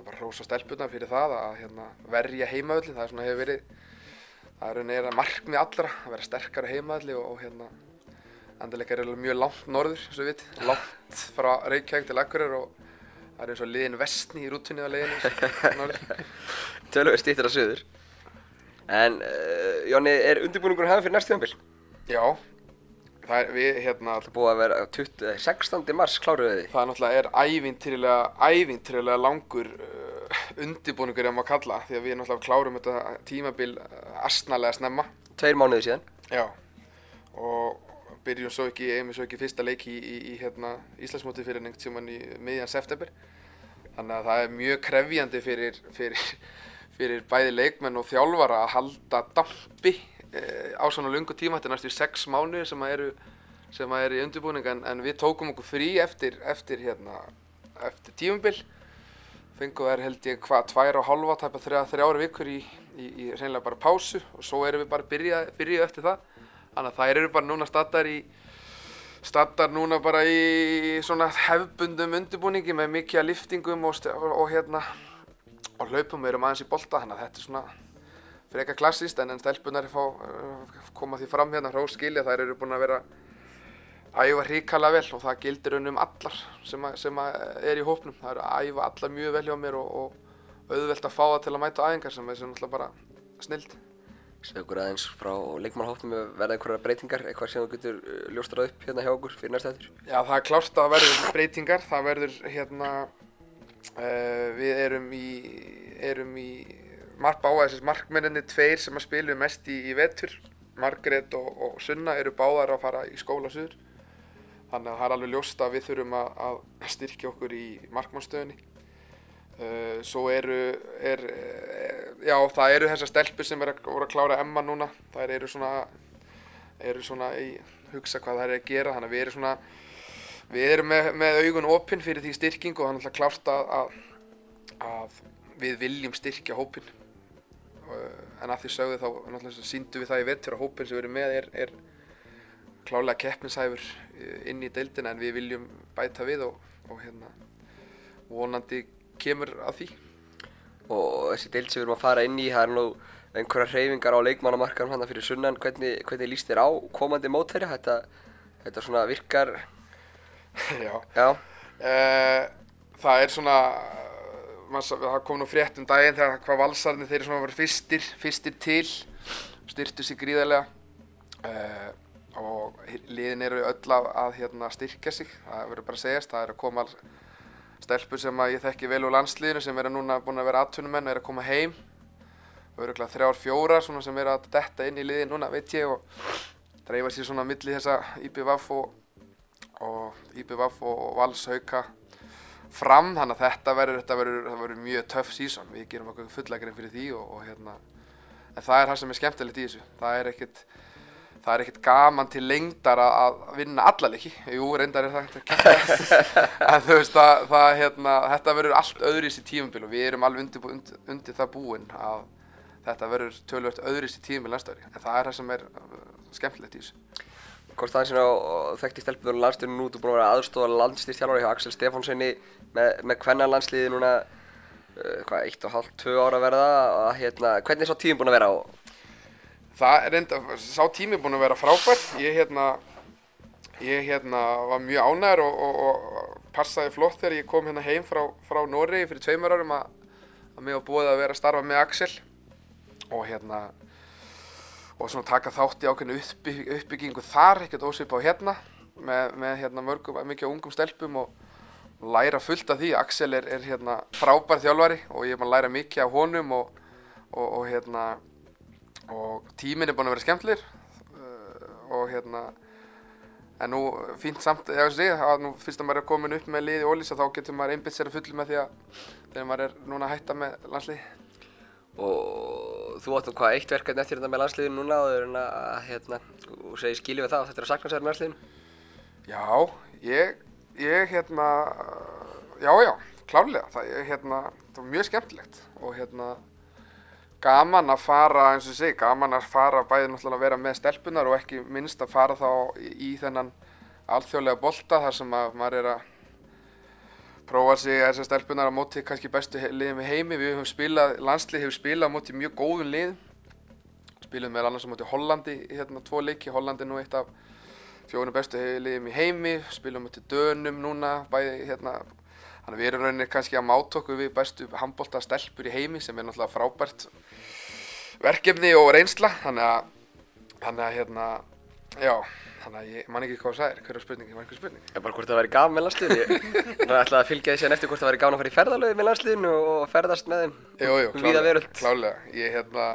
S3: bara hrósa stelpuna fyrir það að hérna, verja heimaðalli, það er svona hefur verið, það er að markmið allra að vera sterkara heimaðalli og, og hérna, andaleikar er mjög langt norður, svo við veit, langt frá Reykjavík til Akureyrar og það er eins og liðin vestni í rútunni á leiðinu norður.
S1: tölvöð stýttir að söður en uh, Jóni, er undirbúningur hafði fyrir næst tíðanbíl?
S3: Já, það er við hérna,
S1: Það búið að vera 20, eh, 16. mars kláruðu þið
S3: það náttúrulega er ævintýrilega, ævintýrilega langur uh, undirbúningur ef maður kalla því að við náttúrulega klárum þetta tímabil uh, astnalega snemma.
S1: tveir mánuði síðan.
S3: Já, og byrjum svo ekki, eigum við svo ekki fyrsta leik í, í, í hérna, Íslandsmóti fyrir nengt sem hann í miðjan september. Þannig að það er mjög krefjandi fyrir, fyrir, fyrir bæði leikmenn og þjálfara að halda dampi eh, á svona lungu tíma, þetta er næstu sex mánuðir sem að eru, sem að eru í undirbúning. En, en við tókum okkur frí eftir, eftir, hérna, eftir tímabil fengum þær held ég hvað tvær og halva tæpa þrjá, þrjára vikur í, í, í reynilega bara pásu og svo erum við bara byrjað byrja eftir það. Þannig að þær eru bara núna staddar í staddar núna bara í svona hefbundum undirbúningi með mikið af liftingum og, og, og hérna á hlaupum, við erum aðeins í bolta, þannig að þetta er svona freka klassíst en en stelpunar fá, uh, koma því fram hérna hrós skilja, þær eru búin að vera að æfa hrikalega vel og það gildir raun um allar sem, að, sem að er í hópnum, það eru að æfa allar mjög vel hjá mér og, og auðvelt að fá það til að mæta á æfingar sem er sem náttúrulega bara snild.
S1: Segðu okkur aðeins frá leikmannhóttum verða einhverjar breytingar, eitthvað sem þú getur uh, ljóstrað upp hérna hjá okkur fyrir næsta eftir?
S3: Já, það er klárt að verður breytingar, það verður hérna, uh, við erum í, erum í markbá, þessi markmenninni tveir sem að spilu mest í, í vetur, Margrét og, og Sunna eru báðar að fara í skóla suður. Þannig að það er alveg ljóst að við þurfum að, að styrkja okkur í markmannstöðunni. Uh, svo eru, er, uh, já það eru þessar stelpur sem er að, voru að klára Emma núna. Það eru svona, eru svona í hugsa hvað það er að gera, þannig að við erum svona, við erum með, með augun opinn fyrir því styrking og þannig að klárt að, að við viljum styrkja hópinn. Uh, en að því sögðu þá náttúrulega síndum við það í vettur að hópinn sem við erum með er, er klálega keppnishæfur inn í deildina en við viljum bæta við og, og hérna vonandi kemur að því.
S1: Og þessi deild sem við erum að fara inn í, það er nú einhverja hreyfingar á leikmannamarkaðum hann fyrir sunnan, hvernig, hvernig líst þér á komandi mótæri? Þetta, þetta svona virkar,
S3: Já.
S1: já,
S3: Uh, það er svona, það kom nú frétt um daginn þegar hvað valsarnir þeir eru svona verið fyrstir, fyrstir til, styrtu sig gríðarlega uh, og liðin eru öll að, að hérna, styrkja sig, það verður bara að segjast, það er að koma stelpur sem ég þekki vel úr landsliðinu sem eru núna búin að vera atvinnumenn og eru að koma heim. Og eru þrjár fjórar sem eru að detta inn í liðin núna veit ég og dreifa sér svona milli þessa IBVF og, og IBVF og Vals Hauka fram. Þannig að þetta verður, mjög töff sísón við gerum okkur fullagrein fyrir því og, og hérna. En það er það sem er skemmtilegt í þessu. Það er ekkert það er ekkert gaman til lengdar að, að vinna alla leiki, jú reyndar er það ekkert að en þú veist það, það hérna, þetta verður allt öðris í tímabil og við erum alveg undir, undir, undir það búin að þetta verður tölvöld öðris í tímabil næsta ári. En það er það sem er uh, skemmtilegt í þessu.
S1: Hvort aðeins hérna og þekkti stelpuður landsliðinu nú, þú er búin að vera aðstofa landslýstjálfari hjá Axel Stefánssoni með, með hvenna landsliði núna, uh, hvað, eitt og hálft, tvö ára að verða, að hérna, hvernig er svo tíminn búin að vera á?
S3: Það er enda, sá tími búinn að vera frábær. Ég hérna, ég hérna var mjög ánægður og, og, og passaði flott þegar ég kom hérna heim frá, frá Noregi fyrir tveimur árum að, mig var búið að vera að starfa með Axel og hérna og svona taka þátt í ákveðinu uppbygg, uppbyggingu þar, ekkert ósvipa á hérna með, með hérna mörgum, mikið ungum stelpum og læra fullt af því. Axel er, er hérna frábær þjálfari og ég er búinn að læra mikið af honum og, og, og hérna og tíminn er búinn að vera skemmtilegir uh, og hérna en nú fínt samt, ég veist ég, að nú fyrst að maður er komin upp með liði ólýsa þá getur maður einbytt sér að fullu með því að þegar maður er núna að hætta með landsliði.
S1: Og þú áttum hvað eitt verkefni eftir þetta með landsliðinu núna og þau eru að, hérna, og segir skilju við það og þetta er að sakna sér með landsliðinu?
S3: Já, ég, ég hérna, já já, klárlega, það, ég, hérna, það var mjög skemmtilegt og hérna gaman að fara, eins og segi, gaman að fara bæði náttúrulega að vera með stelpunar og ekki minnst að fara þá í, í þennan alþjóðlega bolta þar sem að maður er að prófa sig þessar stelpunar á móti kannski bestu liðum í heimi. Við höfum spilað, landslið hefur spilað móti mjög góðum liðum. Spilum meðal annars á móti Hollandi, í hérna tvo leiki. Hollandi nú eitt af fjórum bestu liðum í heimi. Spilum móti Dönum núna, bæði hérna. Þannig að við erum rauninni kannski að máta okkur við bestu handbólta stelpur í heimi sem er náttúrulega frábært verkefni og reynsla. Þannig að, þannig að hérna, já, þannig að ég man ekki hvað það er. Hver er spurningi? Var einhver spurning?
S1: Já, bara hvort það væri gaman með landsliðinu. Ég ég ætlaði að fylgja því síðan eftir hvort það væri gaman að fara í ferðalöðu með landsliðinu og ferðast með þeim.
S3: Jú, jú,
S1: veröld.
S3: klálega. Ég, hérna,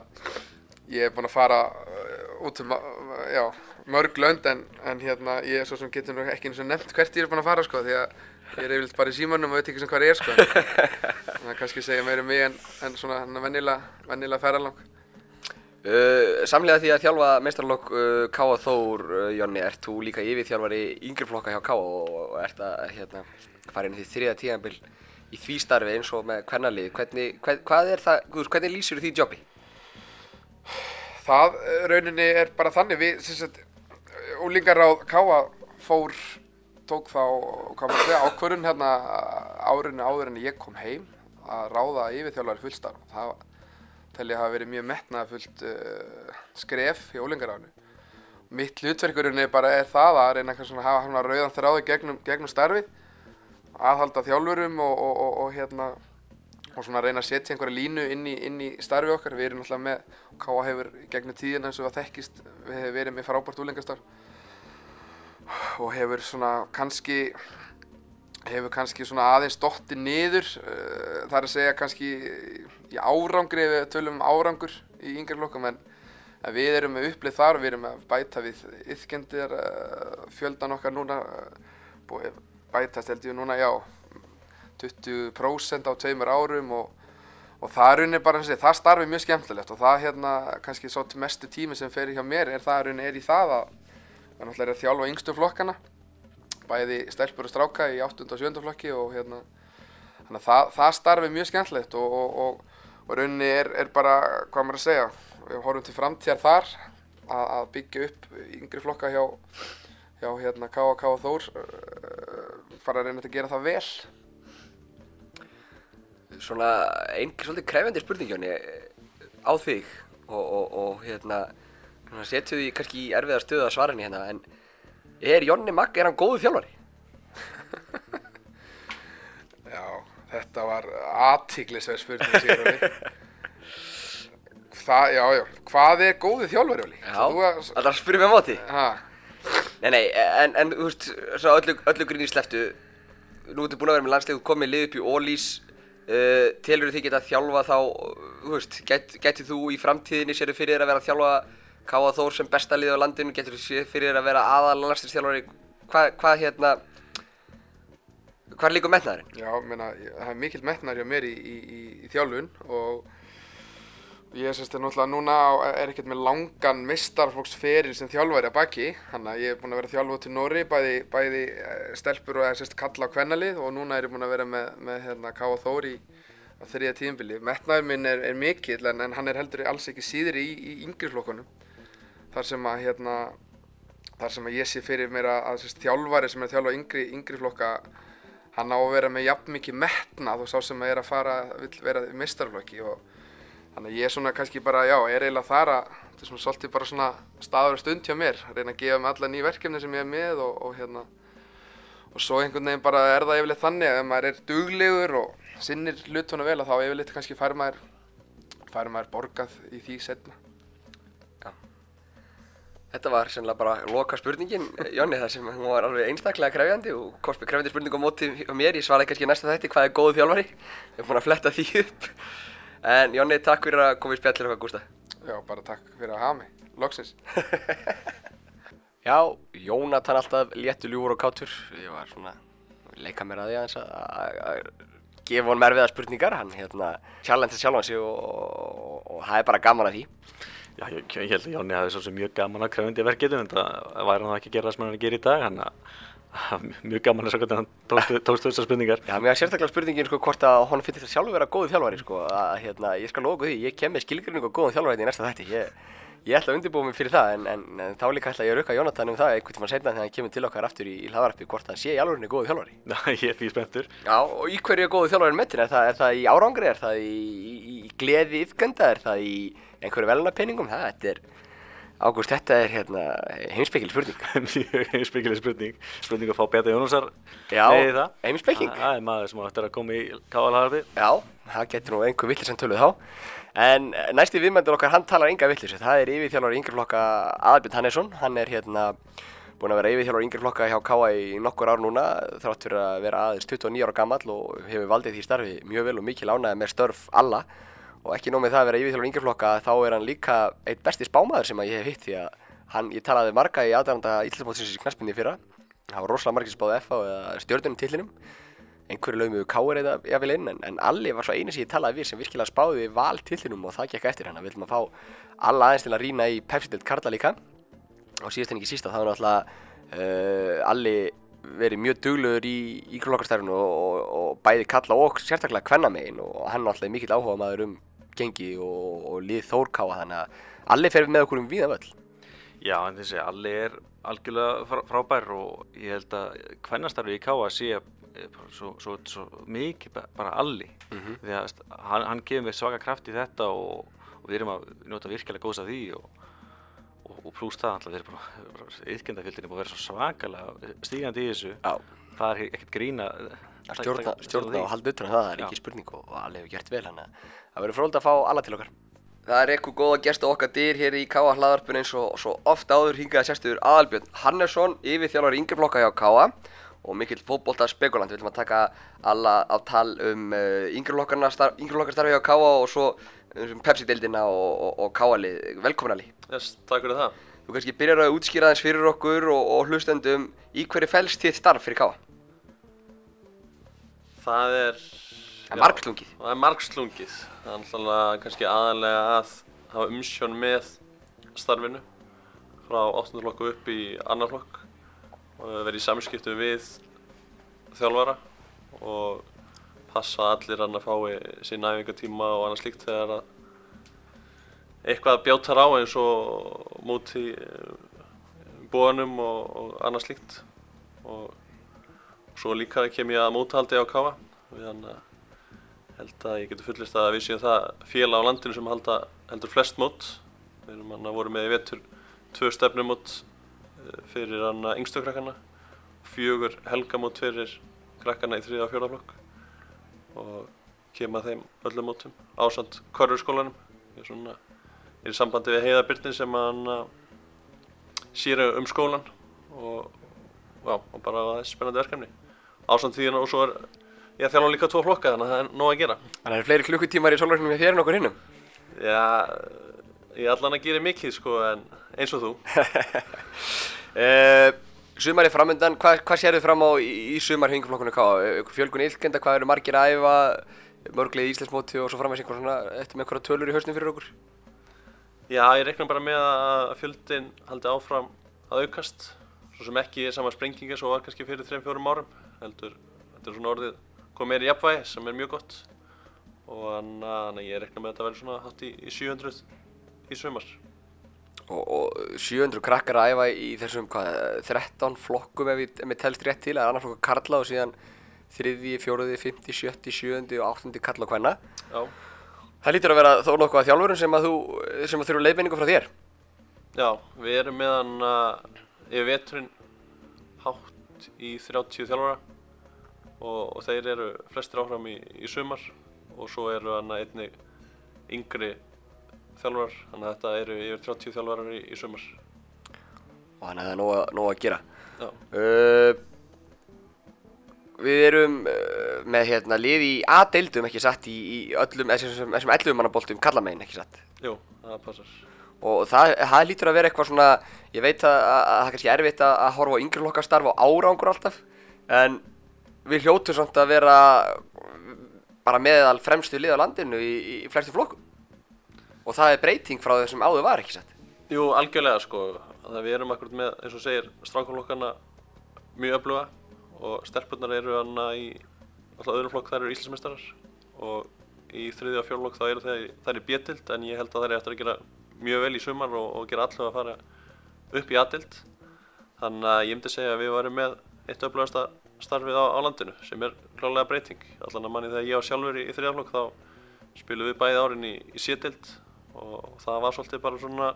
S3: ég er búinn að fara uh, út um, já, mörg lönd en, en hérna, ég er svo sem getur nú ekki eins og nefnt hvert ég er búinn að fara, sko, því að ég er yfirleitt bara í símanum og veit ekki sem hvað er, sko. Þannig að kannski segja meira um mig en, en svona vennilega, ferðalang.
S1: Uh, samlega því að þjálfa meistarlokk uh, K.A. Þór, uh, Jonni, ert þú líka yfirþjálfari yngri flokka hjá K.A. og, ert að hérna, fara inn í því þriða tíðanbill í því starfi eins og með kvennalið. Hvernig, hvað, hvað er það, Guðs, hvernig lýsir því jobbi?
S3: Það uh, rauninni er bara þannig, við, sem sagt, úlingaráð Káa fór, tók þá, ákvörðun hérna árinu áður en ég kom heim að ráða yfirþjálfari fullstarf. Það tel ég hafa verið mjög metnaðafullt uh, skref í ólingaránu. Mitt hlutverkurinn er bara er það að reyna að hafa svona rauðan þráði gegnum, gegnum starfið, aðhalda þjálfurum og, og, og, og hérna reyna að setja einhverja línu inn í, inn í starfi okkar. Við erum alltaf með, K.A. hefur gegnum tíðina eins og það þekkist, við hefum verið með frábært úlengastarf og hefur svona kannski hefur kannski svona aðeins dotti niður það er að segja kannski í árangri við tölum um árangur í yngri flokkum en, við erum með upplið þar við erum að bæta við yfkendir uh, fjöldan okkar núna uh, bætast held ég núna já 20% á tveimur árum og, og það rauninni bara þessi, það starfi mjög skemmtilegt og það hérna kannski svo mestu tími sem fer hjá mér er það rauninni er í það að það er náttúrulega að þjálfa yngstu flokkana bæði stelpur og stráka í 8. og 7. flokki og hérna þannig að það, það starfi mjög skemmtilegt og, og, og, og rauninni er, er bara, hvað maður að segja, við horfum til framtíðar þar að, að byggja upp yngri flokka hjá, hjá hérna K.A.K. og Þór uh, fara að reyna að gera það vel.
S1: Svona einhver svolítið krefjandi spurningjóni á þig og hérna setju því kannski í erfiðar stöðu að svara henni hérna en er Jonni Magg, er hann góðu þjálfari?
S3: Já, þetta var aðtíklisverð spurning sér Óli. Það, já, já, hvað er góðu þjálfari Óli?
S1: Já, það er að spyrja mig á móti.
S3: Ha?
S1: Nei, nei, en, en þú veist, svo öllu, öllu gríni sleftu, nú ertu búin að vera með landslegu, komið lið upp í Ólís, uh, telur þið geta þjálfa þá, þú veist, get, getið þú í framtíðinni sér fyrir þér að vera að þjálfa Káa Þór sem besta lið á landinu, getur fyrir þér að vera aðal landslýstjálfari, hvað hva, hérna, hvað er líka metnaðurinn?
S3: Já, menna, það er mikill metnaður hjá mér í, í, í, í þjálfun og ég er sérst náttúrulega núna er ekkert með langan mistarflokksferil sem þjálfari að baki, þannig að ég er búinn að vera þjálfuð til Nóri, bæði, bæði stelpur og sérst kalla á kvennalið og núna er ég búinn að vera með, með hérna, Káa Þór í á þriðja tíðinbili. Metnaður minn er, er mikill en, en hann er heldur alls ekki síður í, í yngri flokkunum þar sem að hérna þar sem að ég sé fyrir mér að, að sérst, þjálfari sem er að þjálfa yngri, yngri flokka hann á að vera með jafn mikið metnað og sá sem að er að fara vil vera mistarflokki og þannig að ég er svona kannski bara, já, er eiginlega þar að þetta er svona svolítið bara svona staður stund hjá mér, reyna að gefa mig alla ný verkefni sem ég er með og, og hérna og svo einhvern veginn bara er það yfirleitt þannig að ef maður er duglegur og sinnir hlutunum vel að þá yfirleitt kannski fær maður fær maður borgað í því setna
S1: Þetta var sennilega bara loka spurningin, Jónni, þar sem hún var alveg einstaklega krefjandi og komst með krefjandi spurning á móti á mér. Ég svaraði kannski næsta þætti hvað er góðu þjálfari. Ég hef búin að fletta því upp. En Jónni, takk fyrir að koma í spjallir okkar, Gústa.
S3: Já, bara takk fyrir að hafa mig. Loksins.
S1: Já, Jónatan alltaf léttu ljúur og kátur. Ég var svona, leika mér að því aðeins að gefa honum erfiða spurningar. Hann hérna challenge sjálf og, og það er bara gaman að því.
S2: Já, ég, ég held að Jóni hafi svo sem mjög gaman að krefandi verkefni en það væri hann ekki að gera það sem hann er að gera í dag hann að mjög gaman að sjá hvernig hann tókstu tókst þessar spurningar.
S1: Já, mér er sérstaklega spurningin sko hvort að hann finnst þetta sjálfur vera góðu þjálfari sko að hérna, ég skal loka því, ég kem með skilgrinning og góðum þjálfari í næsta þætti ég, ég ætla að undirbúa mig fyrir það en, en, en þá líka ætla ég að rauka Jónatan um það einhvern tíma setna þegar hann kemur til okkar aftur í, í hlaðvarpi hvort hann sé í alveg góðu þjálfari.
S2: Já, ég er því spenntur.
S1: Já, og í hverju er góðu þjálfari metin? Er það, er það í árangri, er það í, í, í gleði yfgönda, er það í einhverju velunarpenningum? Þetta er, Ágúst, þetta er hérna heimspekil spurning.
S2: Mjög heimspekil spurning. Spurning að fá Beta Jónusar
S1: Já, heimspeking.
S2: Það er maður sem ættir að koma í káalharfi.
S1: Já, það getur nú einhver villis sem töluð þá. En næsti viðmændur okkar, hann talar enga villis. Það er yfirþjálfur í yngri flokka Aðbjörn Hannesson. Hann er hérna búinn að vera yfirþjálfur í yngri flokka hjá K.A. í nokkur ár núna. Þrátt fyrir að vera aðeins 29 ára gammal og hefur valdið því starfi mjög vel og mikið lánaði með störf alla og ekki nóg með það að vera yfirþjálfur yngjaflokka þá er hann líka eitt besti spámaður sem ég hef hitt því að hann, ég talaði marga í aðdæranda ítlefbótsins í knastbynni fyrra. Það var rosalega margir spáðið F á stjórnum tillinum einhverju lögum káur eða jáfnvel inn en, en Alli var svo eini sem ég talaði við sem virkilega spáði val tillinum og það gekk eftir hann. Við viljum að fá alla aðeins til að rýna í Pepsi-delt Karla líka. Og síðast en ekki sísta þá er náttúrulega uh, Alli verið mjög duglegur í ígrunlokkastarfinu og, og, og bæði kalla og sérstaklega kvennamegin og hann náttúrulega mikill áhuga maður um gengi og, og lið þórkáa þannig að Alli fer með okkur um víða völl.
S2: Já, en þessi Alli er algjörlega frá, frábær og ég held að hvernastarfi í káa sé er bara svo, svo, svo mikið ba- bara alli því að hann, hann mér svaka kraft í þetta og, og við erum að njóta virkilega góðs af því og, og, pluss það alltaf við erum bara, bara yðkendafjöldin er búin að vera svo svakalega stígandi í þessu.
S1: Já,
S2: það er ekkert grína
S1: að stjórna, stjórna og halda utan um það, það er ekki spurning og, alveg hefur gert vel hann það verður fróld að fá alla til okkar. Það er eitthvað góða gestu okkar dyr hér í Káa hlaðarpun eins og svo oft áður hingaði sérstuður Aðalbjörn Hannesson yfir þjálfur yngri flokka hjá Káa og mikill fótbolta spekulant við ætlum að taka alla á tal um uh, yngri flokkarna starf, starfi hjá Káa og svo um Pepsi-deildina og, og, og Káa-lið, velkomin Ali
S4: Yes, takk fyrir það.
S1: Þú kannski byrjar að útskýra aðeins fyrir okkur og, og hlustendum í hverju fælst þitt starf fyrir Káa
S4: Það er...
S1: Það er margslungið.
S4: Það er margslungið. Það er alltaf kannski aðalega að hafa umsjón með starfinu frá 8. flokku upp í annar flokk og vera í samskiptum við þjálfara og passa allir hann að fái sín æfingatíma og annað slíkt þegar að eitthvað bjátar á eins og móti bóðanum og, og annað slíkt. Og svo líka kem ég að mótahaldi á Káa við hann að held að ég getur fullist að við séum það félag á landinu sem halda heldur flest mót. Við erum hann að voru með í vetur tvö stefnumót eh, fyrir hann að yngstu krakkana fjögur helgamót fyrir krakkana í þriða og fjóra flokk og kem að þeim öllum mótum ásand korfurskólanum ég er svona er í sambandi við Heiða Byrnin sem hann sér um skólan og, já, og bara það er spennandi verkefni. Ásand því og svo er ég að þjálfa líka tvo flokka þannig að það er nóg að gera.
S1: Þannig að það eru fleiri klukkutímar í sólverknum með þér en okkur hinnum
S4: Já, ég allan að gera mikið sko en eins og þú.
S1: Uh, Sumar er framöndan, hvað, hvað sérðu fram á í, í sumar hengiflokkunum Káa? Ykkur fjölgun ílkenda, hvað eru margir að æfa, mörglið í Íslandsmóti og svo framvegs einhver svona, eftir með einhverja tölur í hausnum fyrir okkur?
S4: Já, ég reikna bara með að fjöldin haldi áfram að aukast. Svo sem ekki er sama sprenginga svo var kannski fyrir 3-4 árum heldur, þetta er svona orðið komið meira í jafnvægi sem er mjög gott. Og þannig að ég reikna með að þetta verði svona hátt í, í 700 í sumar
S1: Og, og 700 krakkar að æfa í þessum, hvað, 13 flokkum ef ég, ef ég telst rétt til, er annar flokkur karla og síðan þriði, fjóruði, fymti, sjötti, sjöundi og áttundi karla og hvenna.
S4: Já,
S1: Það lítur að vera þó nokkuð að þjálfurum sem að þú, sem að þurfu leiðbeiningu frá þér.
S4: já, við erum með hann að yfir veturinn hátt í 30 þjálfara og, og þeir eru flestir áfram í, í sumar og svo eru hann einni yngri þjálfarar, þannig að þetta eru yfir 30 þjálfarar í, í sumar.
S1: Og þannig að það er nóg, að- nóg að gera. Uh, við erum uh, með hérna lið í A-deildum ekki satt í, í öllum, þessum, þessum 11 manna boltum kallamegin ekki satt.
S4: jú, það passar.
S1: Og það, það lítur að vera eitthvað svona, ég veit að, að, að það er kannski erfitt að, að horfa á yngri flokkastarf og árangur alltaf, en við hljótum samt að vera bara meðal fremstu lið á landinu í, í, flestum flokkum. Og það er breyting frá þessum áður var ekki satt.
S4: Jú, algjörlega sko, það við erum akkurat með, eins og segir, strákanflokkana mjög öfluga og stelpurnar eru hana í alltaf öðrum flokk þær eru Íslandsmeistarar. Og í þriðja og fjórlokk þá eru þær, þær í B-dild en ég held að þær eru eftir að gera mjög vel í sumar og, og gera allavega að fara upp í A-dild þannig að ég myndi segja að við varum með eitt öflugasta starfið á, á landinu sem er klálega breyting. Allan að manni þegar ég var sjálfur í, í þriðja flokk þá spilum við bæði árin í, í C-dild og það var svolítið bara svona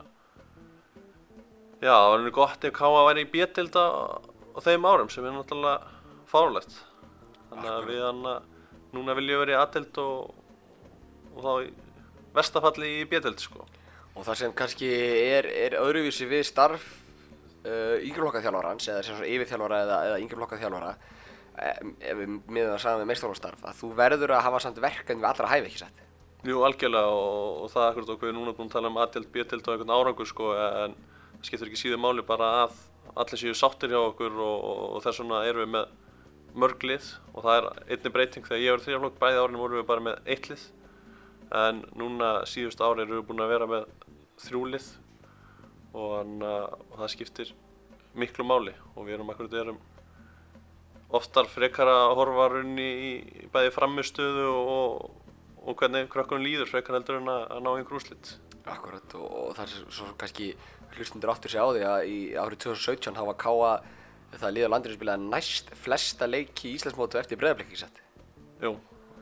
S4: Já, það var einhvern gott ef Káa væri í B-dild á, þeim árum sem er náttúrulega fárlegt. Þannig að við hann núna viljum í A-dild og, og þá í vestafalli í B-dild sko.
S1: Og það sem kannski er, er öðruvísi við starf uh, yngreflokkaþjálfarans eða sem svona yfirþjálfara eða, eða yngreflokkaþjálfara um, ef við miðum það saman með meistarflokkstarf að þú verður að hafa samt verkefni við allra hæfi ekki sett.
S4: Jú, algjörlega og, og það er akkurat okkur við núna búin að tala um A-dild, B-dild og einhvern árangur sko en það skiptir ekki síður máli bara að allir séu sáttir hjá okkur og, og, og þess vegna erum við með mörg lið og það er einni breyting. Þegar ég var í þrjaflokk bæði árin vorum við bara með eitt lið en núna síðust ári erum við búin að vera með þrjú lið og, og það skiptir miklu máli og við erum akkurat erum oftar frekar að horfa runni í, í bæði framistöðu og, og hvernig krökkunum líður frekar heldur en að, að ná einhver úrslit.
S1: Akkurat og, og það er svo kannski hlustundur áttur sig á því að í árið 2017 hafa Káa það liður landinu spilaði næst flesta leiki í Íslandsmótu eftir breyðarblikki sett.
S4: Jú,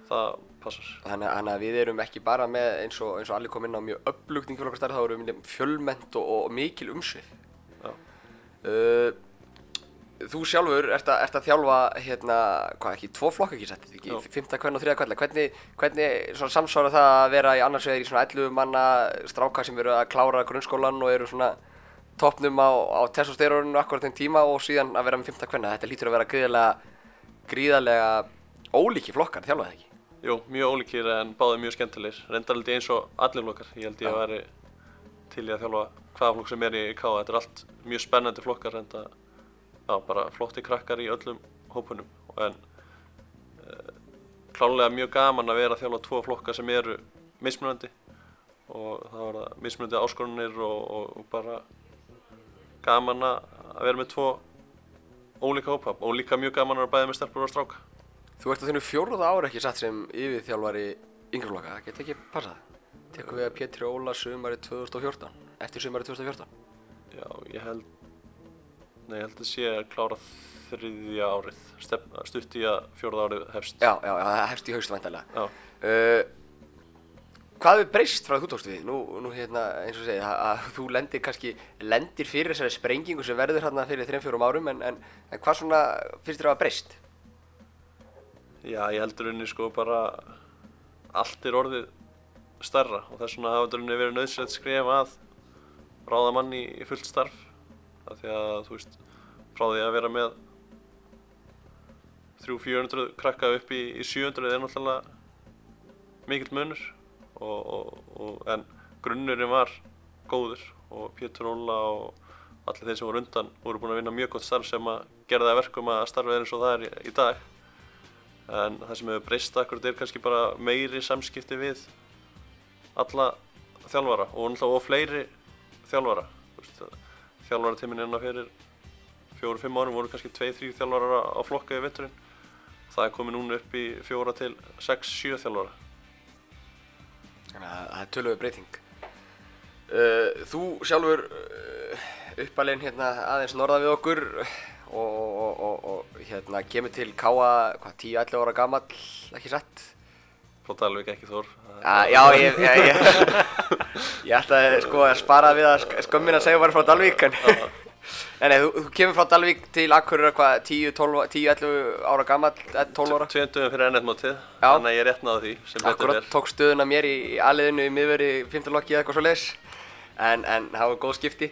S4: það passar.
S1: Þannig, þannig að við erum ekki bara með eins og, eins og allir kom inn á mjög yngurflokkarstarf, þá erum við fjölmennt og, og mikil umsvið.
S4: Já.
S1: Uh, þú sjálfur ert að, ert að þjálfa hérna, hvað ekki, tvo flokka ekki sett, ekki,
S4: Jú.
S1: fymta hvern og þriða hvern, hvernig, hvernig samsvara það að vera í annars vegar í svona 11 manna stráka sem eru að klára grunnskólan og eru svona toppnum á, á testosteronu akkurat þeim tíma og síðan að vera með fymta hvern, þetta lítur að vera gríðarlega, gríðarlega ólíki flokkar, þjálfa það ekki?
S4: Jú, mjög ólíkir en báðið mjög skemmtilegir. Reyndar ég eins og allir flokkar. Ég held ég að veri til í að þjálfa hvaða flokk sem er í K. Þetta er allt mjög spennandi flokkar enda já, bara flotti krakkar í öllum hópunum. En uh, klálega mjög gaman að vera að þjálfa tvo flokka sem eru mismunandi og það var það mismunandi áskorunir og, og, og bara gaman að vera með tvo ólíka hópa og líka mjög gaman að bæðið með stelpur og stráka.
S1: Þú ert á þennu fjóruða ára ekki satt sem yfirþjálfari yngri flokka, það geti ekki passað. Tekum við að Pétri Óla sumari 2014, eftir sumari 2014.
S4: Já, ég held, nei, ég held að sé að klára þriðja árið, stutt í að fjórða árið hefst.
S1: Já, já, það hefst í haust væntalega.
S4: Já,
S1: Uh, hvað hefur breyst frá að þú tókst við? Nú, nú hérna, eins og segja, að, að þú lendir kannski, lendir fyrir þessari sprengingu sem verður hérna fyrir 3-4 árum, en, en, en hvað svona finnst þér að hafa breyst?
S4: já ég heldur unni sko bara allt er orðið stærra og þess vegna hafa unni verið nöðsett skref að ráða mann í, í fullt starf. Af því að, þú veist, frá því að vera með 300-400 krakka upp í, í 700 er náttúrulega mikill munur og, og, og, en grunnurinn var góður og Pétur Óla og allir þeir sem voru undan voru búin að vinna mjög gott starf sem að gera það að verkum að starfið er eins og það er í, í dag. En það sem hefur breyst akkurat er kannski bara meiri samskipti við alla þjálfara og náttúrulega og fleiri þjálfara Þjálfaratíminn innan fyrir fjóru-fimm árum voru kannski tvei-þrjú þjálfarar á flokka í vetturinn það er komið núna upp í fjóra til sex-sjö þjálfara
S1: Þannig að það er tölvöðu breyting. Uh, þú sjálfur uh, uppalinn hérna aðeins norðan við okkur og, og, og, og hérna kemur til hvað, 10-11 ára gamall, ekki satt?
S4: Frá Dalvik ekki Þór.
S1: Uh, já, ég, ég, ég, ég ætlaði sko að spara við að sk- skömmin að segja bara frá Dalvík en nei, þú, þú kemur frá Dalvík til Akureyrar hvað, 10-11 ára gamall, 12 ára?
S4: Tveimdugum fyrir ennett-mótið,
S1: Já.
S4: þannig að ég er rétt náðu því
S1: Akkurat tók stöðuna mér í, í aðliðinu í miðveri, 15 lokki eða eitthvað svo leis en, en það var góð skipti.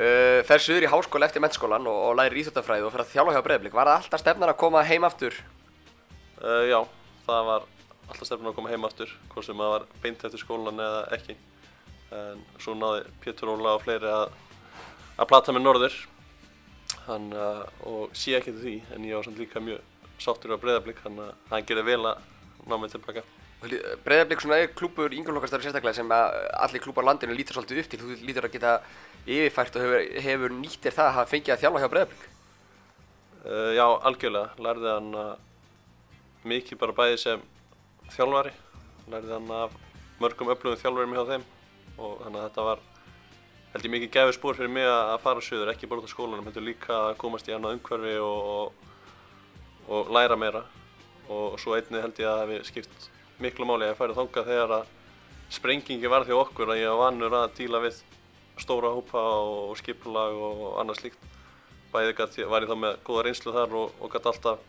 S1: Uh, Fer suður í háskóla eftir mennskólan og, og lærir íþjóttafræði og fer að þjálfa hjá Breiðblik Var það alltaf stefnan að koma heim aftur?
S4: Uh, já, það var alltaf stefnum að koma heim aftur, hvort sem það var beint eftir skólan eða ekki. En svo náði Pétur Óla og fleiri að, að plata með norður. Hann, uh, og sé ekki til því, en ég var samt líka mjög sáttur á breyðablík, hann, uh, hann gerði vel að ná mig tilbaka.
S1: Breiðablik svona er klúpur yngjörlokkastar sérstaklega sem að allir klúpar landinu lítur svolítið upp til. Þú lítur að geta yfirfært og hefur, hefur nýttir það að fengið að þjálfa hjá Breiðablik?
S4: Uh, já, algjörlega, lærði hann uh, mikið bara bæði sem þjálfari, lærði hann af mörgum öflugum þjálfarum hjá þeim. Og þannig að þetta var held ég mikið gefið spór fyrir mig að fara söður, ekki bara út á skólanum, heldur líka að komast í annað umhverfi og, og, og læra meira. Og svo einnig held ég að það hefði skipt miklu máli að ég færi þangað þegar að sprengingi var hjá okkur að ég var vannur að díla við stóra hópa og skipulag og annað slíkt. Bæði var ég þá með góða reynslu þar og, og gæti alltaf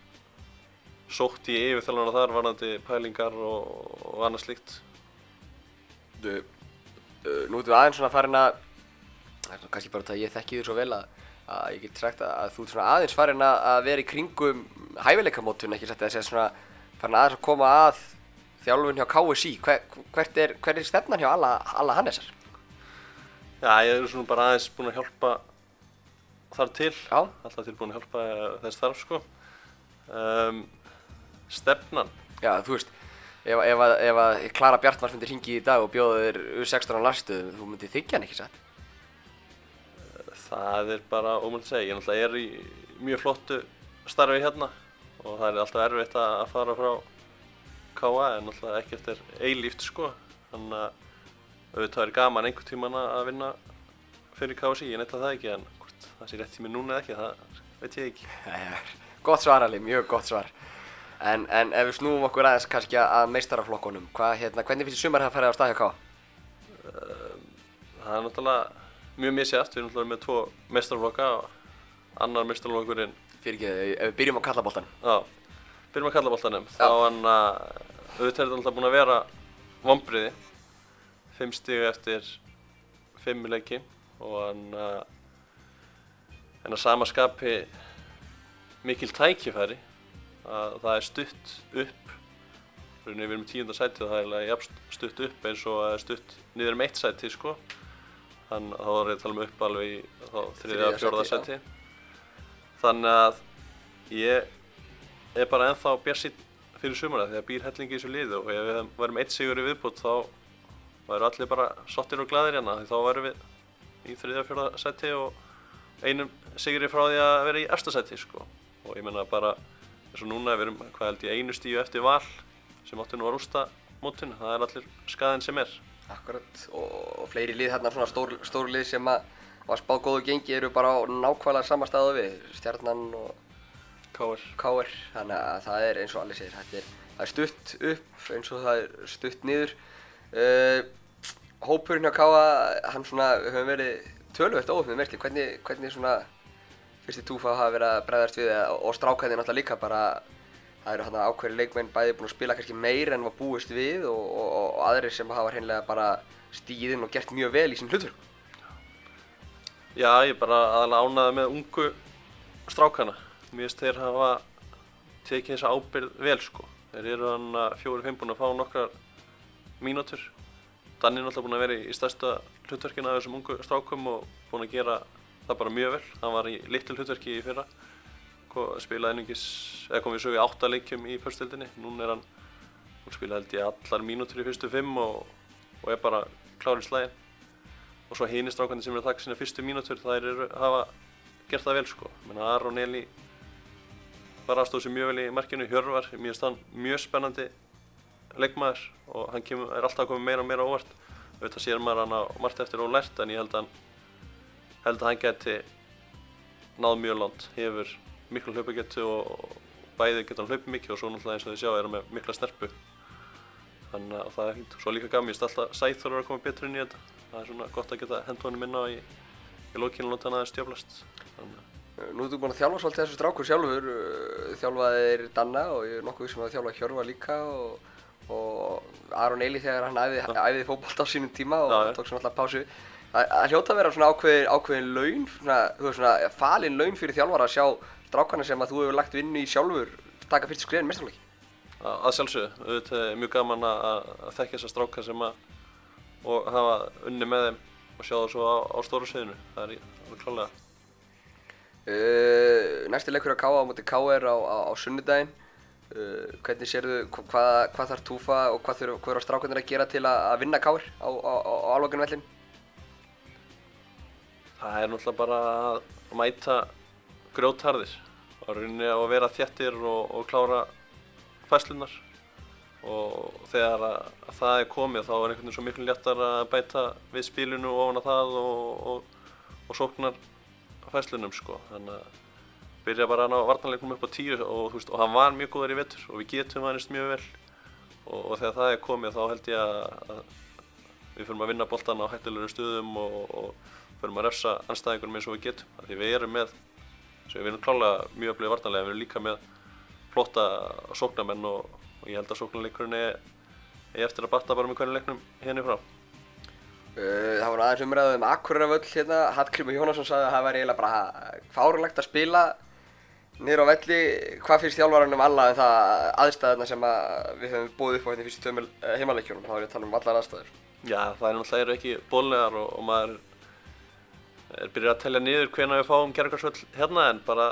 S4: sótt í yfirþjálfana þar varandi pælingar og, og annað slíkt.
S1: Þú, uh, nú ertu aðeins svona farin að það er kannski bara það að ég þekki þér svo vel að, að ég get sagt að, að þú ert svona aðeins farin að, að vera í kringum hæfileikamótun ekki sagt að þessi svona farin aðeins að koma að þjálfun hjá KSI Hver, hvert er, hver er stefnan hjá alla, alla Hannesar?
S4: Já, ég er svona bara aðeins búinn að hjálpa þar til,
S1: Já,
S4: alltaf tilbúinn að hjálpa eh, þess þarf sko. Um, stefnan,
S1: já þú veist ef, ef, ef að Klara Bjartmars myndir hringi í dag og bjóða þér U16 á lastuðum þú myndir þykja hann ekki satt
S4: það er bara ómöld að segja. Ég náttúrulega er í mjög flottu starfi hérna og það er alltaf erfitt að fara frá KA en náttúrulega ekki eftir eilíft sko. Þannig að auðvitað er gaman einhvern tíman að vinna fyrir KSI, ég netta það ekki en hvort það sé rétt tími núna eða ekki, það veit ég ekki.
S1: Gott svar Ali, mjög gott svar. En, en ef við snúum okkur aðeins kannski að meistaraflokkunum, hvað, hérna, hvernig finnst þið sumar að fara á staðhjá Ká?
S4: Það er náttúrulega mjög misjæft, við erum náttúrulega með tvo meistarflokka og annar meistarflokkurinn,
S1: Fyrir ekki, ef við byrjum á kallaboltan.
S4: já, byrjum að kalla boltanum, þá hann að auðvitað er alltaf búin að vera vombriði, fimm stígu eftir fimm leiki og hann að en að sama skapi mikil tækifæri að það er stutt upp Rauninni við erum í tíunda sæti og það er jafn stutt upp eins og að stutt niður um eitt sæti sko. Þannig að þá er ég að tala um upp alveg í þriðja og fjórða
S1: sæti.
S4: Þannig að ég er bara ennþá bjarsinn fyrir sumara því að býr hellingi í þessu liðu og ef við værum eitt sigur í viðbútt þá væru allir bara sottir og gladir hérna þá værum við í þriðja og fjórða sæti og einum sigri frá því að vera í efsta sæti sko. Og ég menna bara eins og núna við erum hvað held ég einu stíu eftir val sem átti nú að rústa mótinu, það er allir skaðin sem er.
S1: Akkurat, og, fleiri lið hérna, svona stór, stór lið sem að var spáð góðu gengi eru bara á nákvæmlega sama staðu við, Stjarnan og. KR, þannig að það er eins og allir segir, þetta er, er stutt upp eins og það er stutt niður. Uh, hópurinn hjá Káa, hann svona, við höfum verið tölvöld óöfnið merkli, hvernig, hvernig svona fyrsti túfa hafa verið að bregðast við og, og strákaðið náttúrulega líka bara, það eru hérna ákveðri leikmenn bæði búin að spila kannski meir en var búist við og, og, og, aðrir sem hafa hreinlega bara stíðið inn og gert mjög vel í sín hlutverk.
S4: Já, ég er bara aðalega ánaði með ungu strákana. Mér finnst þeir hafa tekið þessa ábyrgð vel sko. Þeir eru hann fjóri-fimm búin að fá nokkrar mínútur. Danni er náttúrulega búin að vera í stærsta hlutverkina af þessum ungu strákum og búin að gera það bara mjög vel. Hann var í litlu hlutverki í fyrra. Spilaði einungis, eða kom við sögu í átta leikjum í pörstildinni. Núna er hann, hún spilaði held ég allar mínútur í fyrstu fimm og, og er bara klárið slæðin. Og svo hinir strákandi sem eru að taka sína fyrstu mínútur, þær eru, hafa gert það vel sko. Menna Aron Eli bara aðstóð sér mjög vel í markinu, Hjörvar, finnst hann mjög spennandi leikmaður og hann kemur, er alltaf að koma meira og meira óvart. Auðvitað sér maður hann á margt eftir og lært en ég held að hann, held að hann geti náð mjög langt, hefur miklu hlaupagetu og bæði geta hann hlaupið mikið og svo náttúrulega eins og þið sjá er hann með mikla snerpu. Þannig að það er fínt. Svo líka finnst alltaf Sæþór að koma betur inn í þetta. Það er svona gott að geta inn á í, í lókinu og láta hann aðeins að
S1: Uh, Nú ertu búinn að þjálfa svolítið þessu strákur sjálfur, uh, þjálfaðir Danna og ég er nokkuð sem að þjálfa Hjörvar líka og, og Aron Eili þegar hann æfði, æfði fótbolt á sínum tíma og
S4: já.
S1: tók svona alltaf pásu. Það hljóta að vera svona ákveðin, ákveðin laun, svona, þú veist svona falin laun fyrir þjálfara að sjá strákana sem að þú hefur lagt vinnu í sjálfur taka fyrst skriðin mestarleiki.
S4: að að sjálfsögðu, auðvitað er mjög gaman að, að að þekkja þessa stráka sem að og hafa unni með þeim og sjá það svo á, á stóru sviðinu. Það er alveg klálega.
S1: Uh, næsti leikur á K.A. á móti K.R. á, á, á sunnudaginn. Uh, hvernig sérðu, hva- hvað, hvað þarf Túfa og hvað þurfa strákarnir að gera til að, að vinna K.R. á, á,
S4: Það er náttúrulega bara að mæta grjótharðir og rauninni á að vera þéttir og, og klára fæslunar og þegar að, að það er komið þá er einhvern veginn svo miklu léttar að bæta við spilinu ofan að það og, og, og sóknar fæslunum sko. Þannig að byrja bara að ná varnarleiknum upp á tíu og, veist, og hann var mjög góður í vetur og við getum aðeins mjög vel. Og, og þegar það er komið þá held ég að, að við fyrir að vinna boltan á hættulegum stöðum og, fyrir að refsa anstæðingunum eins og við getum af því við erum með sem við erum klálega mjög öflugir vartanlega við erum líka með flotta sóknarmenn og, og ég held að sóknarleikurinn er, er eftir að batta bara með hvernig leiknum henni frá.
S1: Uh, það var aðeins umræðið um Akureyrarvöll hérna, Hallgrímur Jónasson sagði að það væri eiginlega bara fárlegt að spila niður á velli, hvað finnst þjálfaranum alla en það aðstæðuna sem að við höfum búið upp á hérna í fyrstu tveimur uh, heimaleikjunum, þá er ég að tala um allar aðstæður.
S4: Já, það er náttúrulega ekki bólulegar og, og maður er byrjað að tellja niður hvenær við fáum Gergarsvöll hérna en bara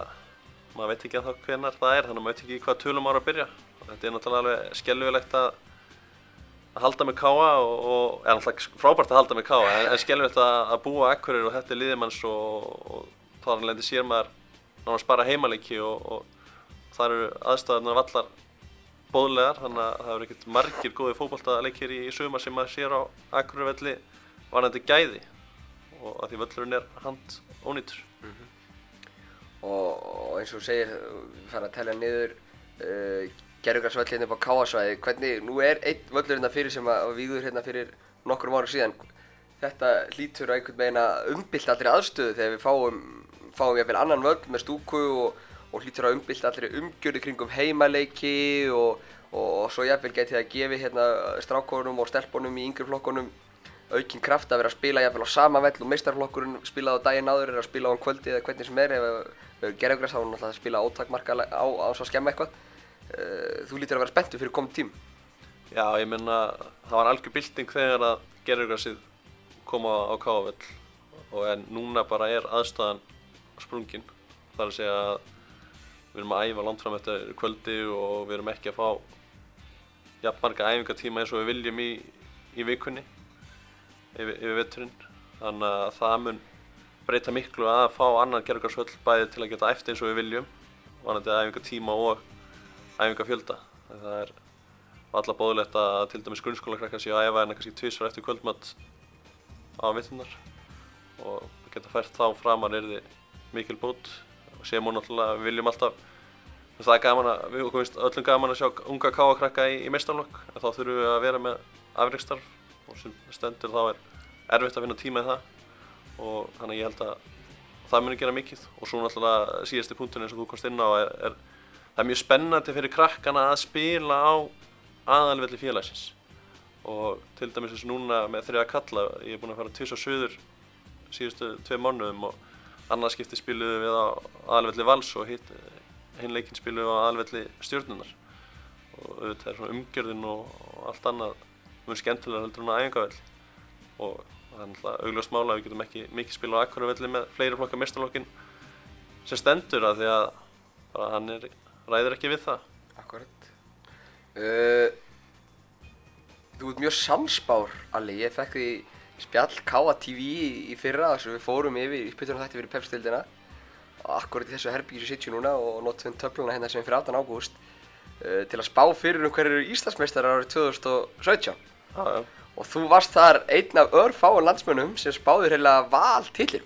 S4: maður veit ekki að þá hvenær það er þannig að maður veit ekki hvað tölum ára að byrja. Og þetta er náttúrulega alveg skelvilegt að að halda með káa og, og er náttúrulega frábært að halda með káa en, en skelvilegt að, að búa ekkurir og þetta er liðimanns og, og þar lendi sér maður náttúrulega spara heimaleiki og, og þar eru aðstæðunar vallar bóðlegar þannig að það eru ekkert margir góði fótballtaleikir í, í sumar sem maður sér á Akurvelli varandi gæði og að því völlurinn er hand ónýtur.
S1: og, og eins og segir, fara að tella niður uh, gerðugrarsvöll hérna upp á káasvæði, hvernig, nú er einn völlur hérna fyrir sem að víður hérna fyrir nokkrum árum síðan, þetta hlýtur að einhvern veginn að umbylla allri aðstöðu þegar við fáum, fáum jafnvel annan völl með stúku og, og hlýtur að umbylla allri umgjörði kringum heimaleiki og, og, og svo jafnvel geti það gefið hérna strákonum og stelpunum í yngri flokkunum aukinn kraft að vera að spila jafnvel á sama vell og meistarflokkurinn spilaði á daginn áður er að spila á hann kvöldi eða hvernig sem er. Ef við gerðugræs þá er hann alltaf að spila ótakmarka á, svo að skemma eitthvað. Uh, þú lítur að vera spenntu fyrir komið tím.
S4: Já, ég menna það var algjör bylting þegar að gerðurgrassið koma á káavell og en núna bara er aðstæðan sprungin. Það er að segja að við erum að æfa langt fram eftir kvöldi og við erum ekki að fá jafn marga æfingatíma eins og við viljum í, í vikunni yfir, yfir vetturinn þannig að það mun breyta miklu að fá annan gerðugarsvöll bæði til að geta eftir eins og við viljum vanandi æfingatíma og æfingafjölda. Það er alltaf bóðilegt að til dæmis grunnskólakrakka séu að æfa hérna kannski tvísvar eftir kvöldmatt á vittunar og geta fært þá framar er þið mikil bót. Og séum hún náttúrulega, við viljum alltaf það er gaman að, við okkur finnst öllum gaman að sjá unga káakrakka í, í meistarlokk en þá þurfum við að vera með afreikstarf og sem stendur þá er erfitt að finna tíma í það. Og þannig ég held að það muni gera mikið. Og svo náttúrulega síðasti punktin eins og þú komst inn á er, er það er mjög spennandi fyrir krakkana að spila á aðalvelli félagsins. Og til dæmis eins og núna með þriða kalla ég er búinn að fara tvis og söður síðustu tvei mánuðum og annað skipti spiluðu við á aðalvelli vals og hitt hinleikin spiluðu á aðalvelli stjórnunar og auðvitað er svona umgjörðin og, og allt annað mjög skemmtilega heldur en á æfingavell og það er náttúrulega augljóst mála að við getum ekki mikið spila á akkurvelli með fleiri flokka mestarlokkin sem stendur að því að bara hann er, ræður ekki við það.
S1: Akkurat uh, Þú ert mjög samspár, Alli, ég fekk því spjall Káa TV í, í fyrra þess að við fórum yfir í spytunum þætti fyrir pepstildina akkurat í þessu herbyggi sem sitju núna og notum töfluna hérna sem er fyrir 18 ágúst uh, til að spá fyrir um hverju Íslandsmeistarar árið 2017
S4: Já,
S1: og þú varst þar einn af örfáan landsmönnum sem spáður heila val tillir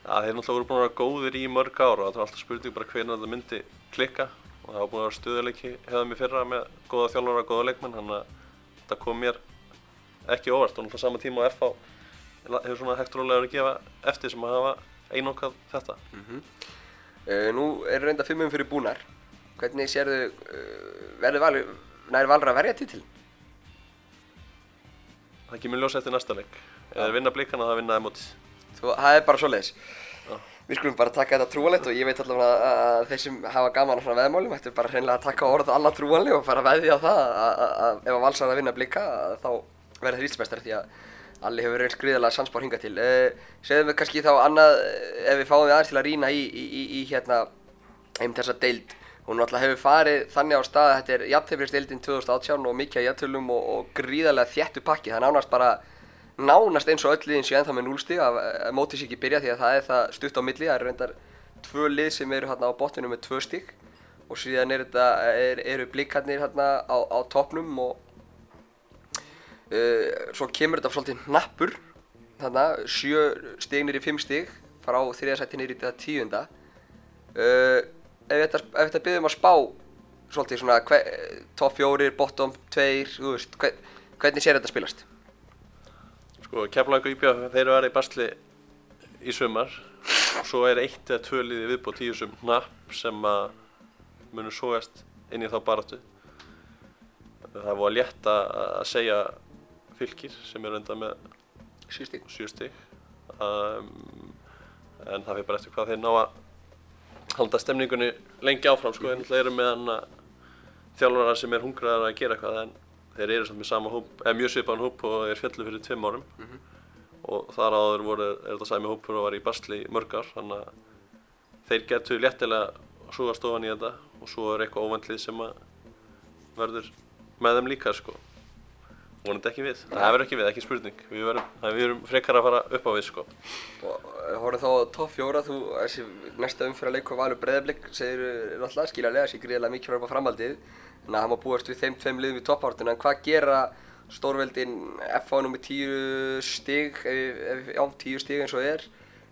S4: Já, þeir náttúrulega voru búin að vera góðir í mörg ár og það var alltaf spurning bara hvernig þetta myndi klikka. Og það var búin að vera stuðuleiki hefða mér fyrra með góða þjálfara og góða leikmenn þannig að þetta kom mér ekki óvart. Og náttúrulega sama tíma og FH hefur svona hægt rólega verið að gefa eftir sem að hafa einokað þetta.
S1: uh, Nú eru reynda fimmum fyrir búnar. Hvernig sérðu uh, verður val, nær valra að verja titil?
S4: Það kemur ljós eftir næsta leik. Þeir vinna blikana það vinna.
S1: Þú, það er bara svoleiðis.
S4: Já.
S1: Við skulum bara taka þetta trúanlegt og ég veit allavega að, að þeir sem hafa gaman á svona veðmálum ættu bara hreinlega að taka orð alla trúanlega og fara að veðja á það að, ef að valsar að vinna blika þá verður þeir ílsmestari því að Alli hefur reynst gríðarlega sansbár hinga til. Uh, segðum við kannski þá annað eh, ef við fáum við aðeins til að rýna í, í, í, í hérna heim þessa deild. Hún náttúrulega hefur farið þannig á stað að þetta er jafntefnisdeildin 2018 og mikið jafntölum og, og gríðarlega þjættu pakki. Það nánast bara nánast eins og öll liðin séu ennþá með núlstig að, að mótið sér ekki byrja því að það er það stutt á milli. Það eru reyndar tvö lið sem eru hérna á botninu með tvö stík og síðan er þetta, er, eru blikarnir hérna á, á toppnum og uh, svo kemur þetta svolítið hnappur þarna, sjö stig nýri fimm stig frá þriðasætti nýri þetta tíunda uh, ef þetta, byrðum að spá svolítið svona top fjórir, bottom tveir, þú veist, hve, hvernig sér þetta spilast?
S4: Sko, Keflavík og Íbjá, þeir eru verið í basli í sumar og svo er eitt eða tvö liði viðbútt í þessum hnapp sem að munum sógast inn í þá baráttu. Það var létt að að segja fylgir sem eru enda með
S1: stig
S4: um, en það fyrir bara eftir hvað þeir ná að halda stemningunni lengi áfram sko, en það eru með hann þjálfara sem er hungraðar að gera eitthvað en þeir eru samt með sama hóp, eða mjög svipaðan hóp og er fjallu fyrir tveim árum. Og þar áður voru, er þetta sæmi hópur og var í basli í mörg ár þannig að þeir getur léttilega súgast ofan í þetta og svo er eitthvað óvendlið sem að verður með þeim líka sko vonandi ekki við, það verður ekki við, ekki spurning. Við verum, við verum frekar að fara upp á við sko.
S1: Og horfðu þá topp fjóra, þú, þessi næsta umfyrir leikur Valur Breiðablík segir náttúrulega skiljanlega þessi gríðilega mikið fyrir upp á framhaldið. Þannig að hann má búast við þeim tveim liðum í toppártuna en hvað gera stórveldin FH nr. 10 stig, já 10 stig eins og er?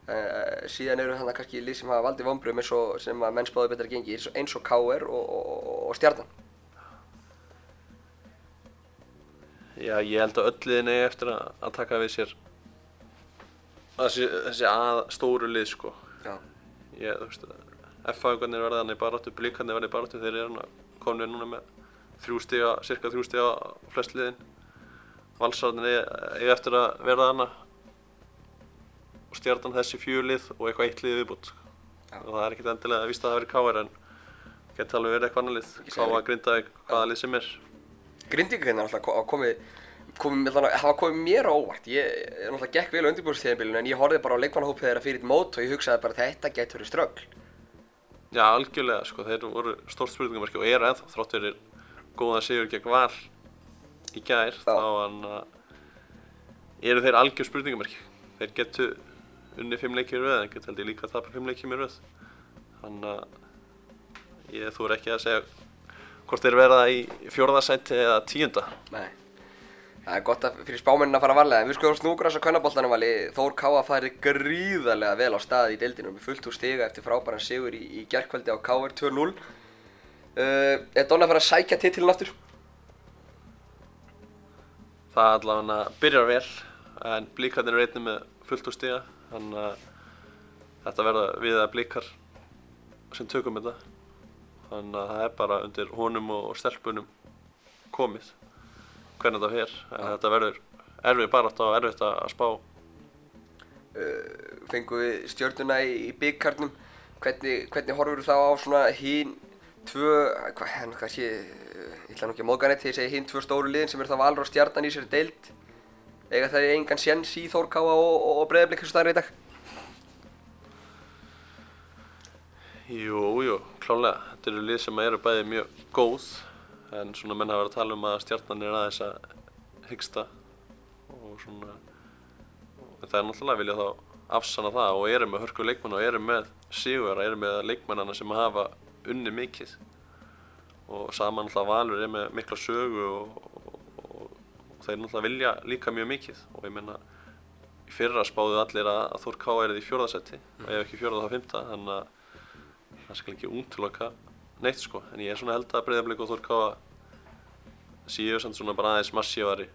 S1: Uh, síðan eru þannig kannski lið sem hafa valdið vonbröðum eins og sem að menn spáðu betra gengi eins og, og KR og, og, og Stjarnan
S4: Já, ég held að öll liðin eigi eftir að, að taka við sér þessi, þessi að stóru lið sko.
S1: Já,
S4: Ég, þú veist, F-fæðingarnir verða hann í baráttu, blíkarnir verða í baráttu, þeir eru komin núna með þrjú stiga, cirka þrjú stiga á flest liðin. Valsararnir eigi, eftir að verða hana og stjarnan þessi fjögur lið og eitthvað eitt lið viðbútt. Sko.
S1: Já.
S4: Og það er ekkert endilega að vísta að það veri káar en geti alveg verið eitthvað annar lið. Káa,
S1: mig.
S4: Grindavík, hvaða lið sem er.
S1: Grindingarinn er alltaf komið, komið, hafa komið mér á óvart. Ég er náttúrulega gekk vel á undirbúrstíðanbílunum en ég horfði bara á leikmannahópið þeirra fyrir mót og ég hugsaði bara þetta getur verið ströggl.
S4: Já, algjörlega, sko, þeir voru stórt spurningamarki og eru ennþá þrátt fyrir góðan sigur gegn Val í gær, þá hann eru þeir algjör spurningamarki. Þeir getu unni fimm leikir í röð, en getur held ég líka að tapa fimm leikir í röð. Þannig að ég þú ekki að segja hvort þeir verða í fjórðasætti eða tíunda.
S1: Nei. Það er gott að, fyrir spámennin að fara varlega, en við skoðum snúgrans á kvennaboltanum vali, Þór Káa færi gríðarlega vel á stað í deildinu með fullt úr stiga eftir frábæran sigur í, í gerkvældi á KR 2-0. Uh, er Donna að fara að sækja titilin aftur?
S4: Það allavega byrjar vel, en blíkarnir eru einnig með fullt úr stiga, þannig að þetta verða við að blíkar sem tökum þetta. Þannig að það er bara undir honum og stelpunum komið hvernig þetta fer, en þetta verður erfið barátt og erfitt að að spá.
S1: Uh, fengum við stjörnuna í, í byggkarnum, hvernig, hvernig horfur þá á svona hín tvö, hvað, hann kannski, uh, ég ætla nú ekki að móðga neitt þegar ég segi hín tvö stóru liðin sem eru þá Valur og Stjarnan í sér deild. Eiga það engan séns í Þór Káa og, og, og Breiðablik eins og staðar í dag?
S4: Jú, jú, klálega. Þetta eru lið sem eru bæði mjög góð, en svona menn hafa verið að tala um að stjarnan er aðeins að hyggsta og svona, það er náttúrulega að vilja þá afsanna það og eru með hörku leikmenn og eru með sigura, eru með leikmennana sem hafa unni mikið. Og saman náttúrulega Valur er með mikla sögu og, og, og, og þeir náttúrulega vilja líka mjög mikið. Og ég meina í fyrra spáðu allir að, að Þór Ká er í fjórðasetti og ef ekki fjórða þá fymta þannig að það skal ekki útiloka neitt sko. En ég er svona held að Breiðablik og Þór Káa séu samt svona bara aðeins massívari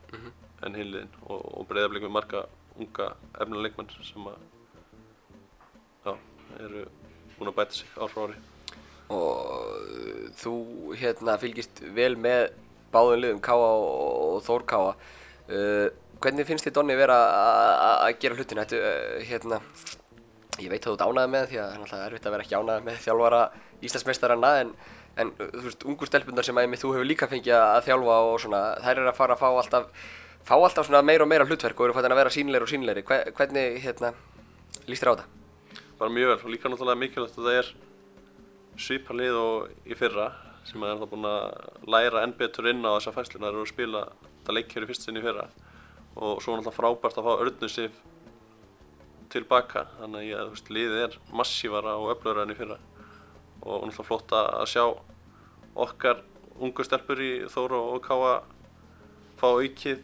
S4: en hinliðin og, og Breiðablik með marga unga efnilega leikmenn sem að já, eru búin að bæta sig ár frá ári.
S1: Og þú hérna fylgist vel með báðum liðum Káa og, og Þór Káa uh, hvernig finnst þið Donni vera að- gera hlutina? Þetta, uh, hérna, ég veit að þú ánægð með því að það er náttúrulega erfitt að vera ekki ánægð með þjálfara Íslandsmeistarana en, en þú veist, ungur stelpunar sem að einmitt þú hefur líka fengið að þjálfa og svona, þær eru að fara að fá alltaf fá alltaf meira og meira hlutverk og eru fættin að vera sýnilegri og sýnilegri. Hve- hvernig, hérna, líst þér á þetta?
S4: bara mjög vel. Og líka náttúrulega mikilvægt að það er svipa lið og í fyrra sem er það búin að læra enn betur inn á þessa fæslu það eru að spila þetta leikjur í fyrst sinni í fyrra. Og svo náttúrulega frábært að fá tilbaka þannig að veist, liðið er massívara og öflöðra enn í fyrra. Og náttúrulega flott að sjá okkar ungu stelpur í Þóra og Káa fá aukið.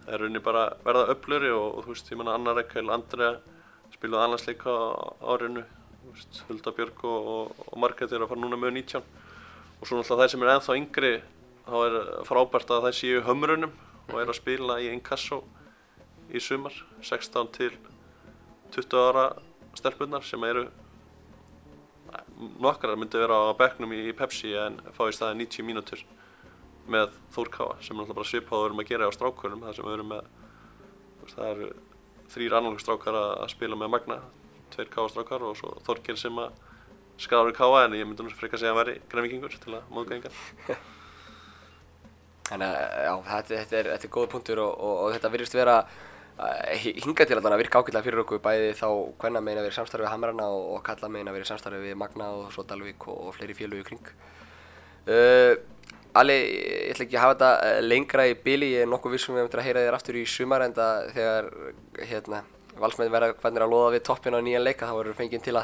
S4: Það er rauninni bara verða öflöri og, og þú veist, ég menna Anna Rekkel, Andrea spilaði annarsleika árinu. Hulda Björg og, og, og Margrét eru að fara núna með 19 og svo náttúrulega þær sem er ennþá yngri þá er frábært að þær séu hömrunum og eru að spila í Inkasso í sumar 16 til 20 ára stelpunnar sem eru nokkrar myndi vera á bekknum í Pepsi en fá í staði 90 mínútur með Þórkáa sem er náttúrulega bara svipað og við erum að gera á strákunum þar sem við erum með það eru þrýr annarlega strákar að spila með Magna tveir Káa strákar og svo Þorkir sem að skráður Káa en ég myndi nú frekar segja að væri grænvíkingur til að móðga engan
S1: Þannig að já, þetta, þetta, er, er góð punktur og, og, og þetta virðist vera hinga til að virka ágætlega fyrir okkur bæði þá hvenna megin að vera í samstarfi við Hamrana og, og kalla megin að vera í samstarfi við Magna og svo Dalvík og, og fleiri félög í kring. Uh, Ali, ég ætla ekki að hafa þetta eh, lengra í bili, ég er nokkuð vissum við að heyra þér aftur í sumar en það þegar hérna, valsmenn verða hvernig að loða við toppin á nýjan leika þá verður fenginn til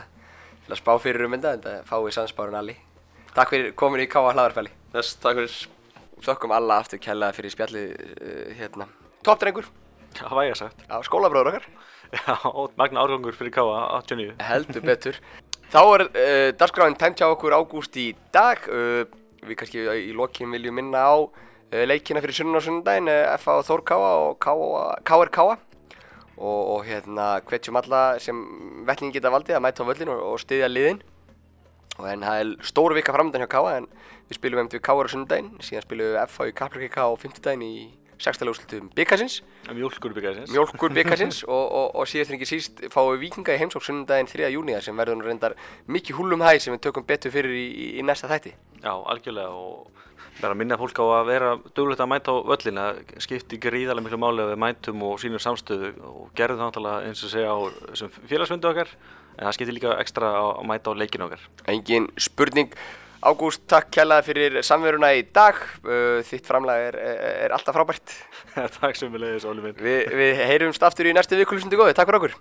S1: til að spá fyrir um mynda en það fái sansbárun Ali. Takk fyrir komin í K.A. hlaðarfæli.
S4: Þess, takk fyrir
S1: Þökkum alla aftur kærlega fyrir spjallið uh, hérna. Toppdrengur
S2: Það ég sagt.
S1: á skólabróður okkar.
S2: Já, magna árgangur fyrir Káa, 89.
S1: heldur betur þá er uh, dagskráin tæmt hjá okkur ágúst í dag uh, við kannski í lokin viljum minna á uh, leikina fyrir sunnan og sunnudaginn uh, FA og Þór Káa og KR Káa og, og hérna hvetjum alla sem vettlingin geta valdið að mæta á völlin og, og styðja liðin og en það er stór vika framöndan hjá Káa en við spilum um til KR á sunnudaginn síðan spilum við FA í Kaplakrika á fimmtudaginn í sextalega úrslutum byggasins
S2: Mjólkur byggasins.
S1: mjólkur byggasins og, og, og síðast en ekki síst fáum við vikinga í heimsók sunnudaginn 3. júni sem verður nú reyndar mikið húlum hæ sem við tökum betur fyrir í, í, næsta þætti
S2: Já, algjörlega og bara minna fólk á að vera duglegt að mæta á völlin að skipti gríðarlega miklu máli að við mætum og sínum samstöðu og gerðum það náttúrulega eins og segja á félagsfundu okkar en það skipti líka ekstra að mæta á leikinu okkar.
S1: engin spurning Ágúst, takk kjallaði fyrir samveruna í dag. Uh, þitt framlag er, er, alltaf frábært.
S2: Takk sem við leiðis, Óli minn.
S1: Vi, við heyrumst aftur í næstu vikulisundu góði, takk fyrir okkur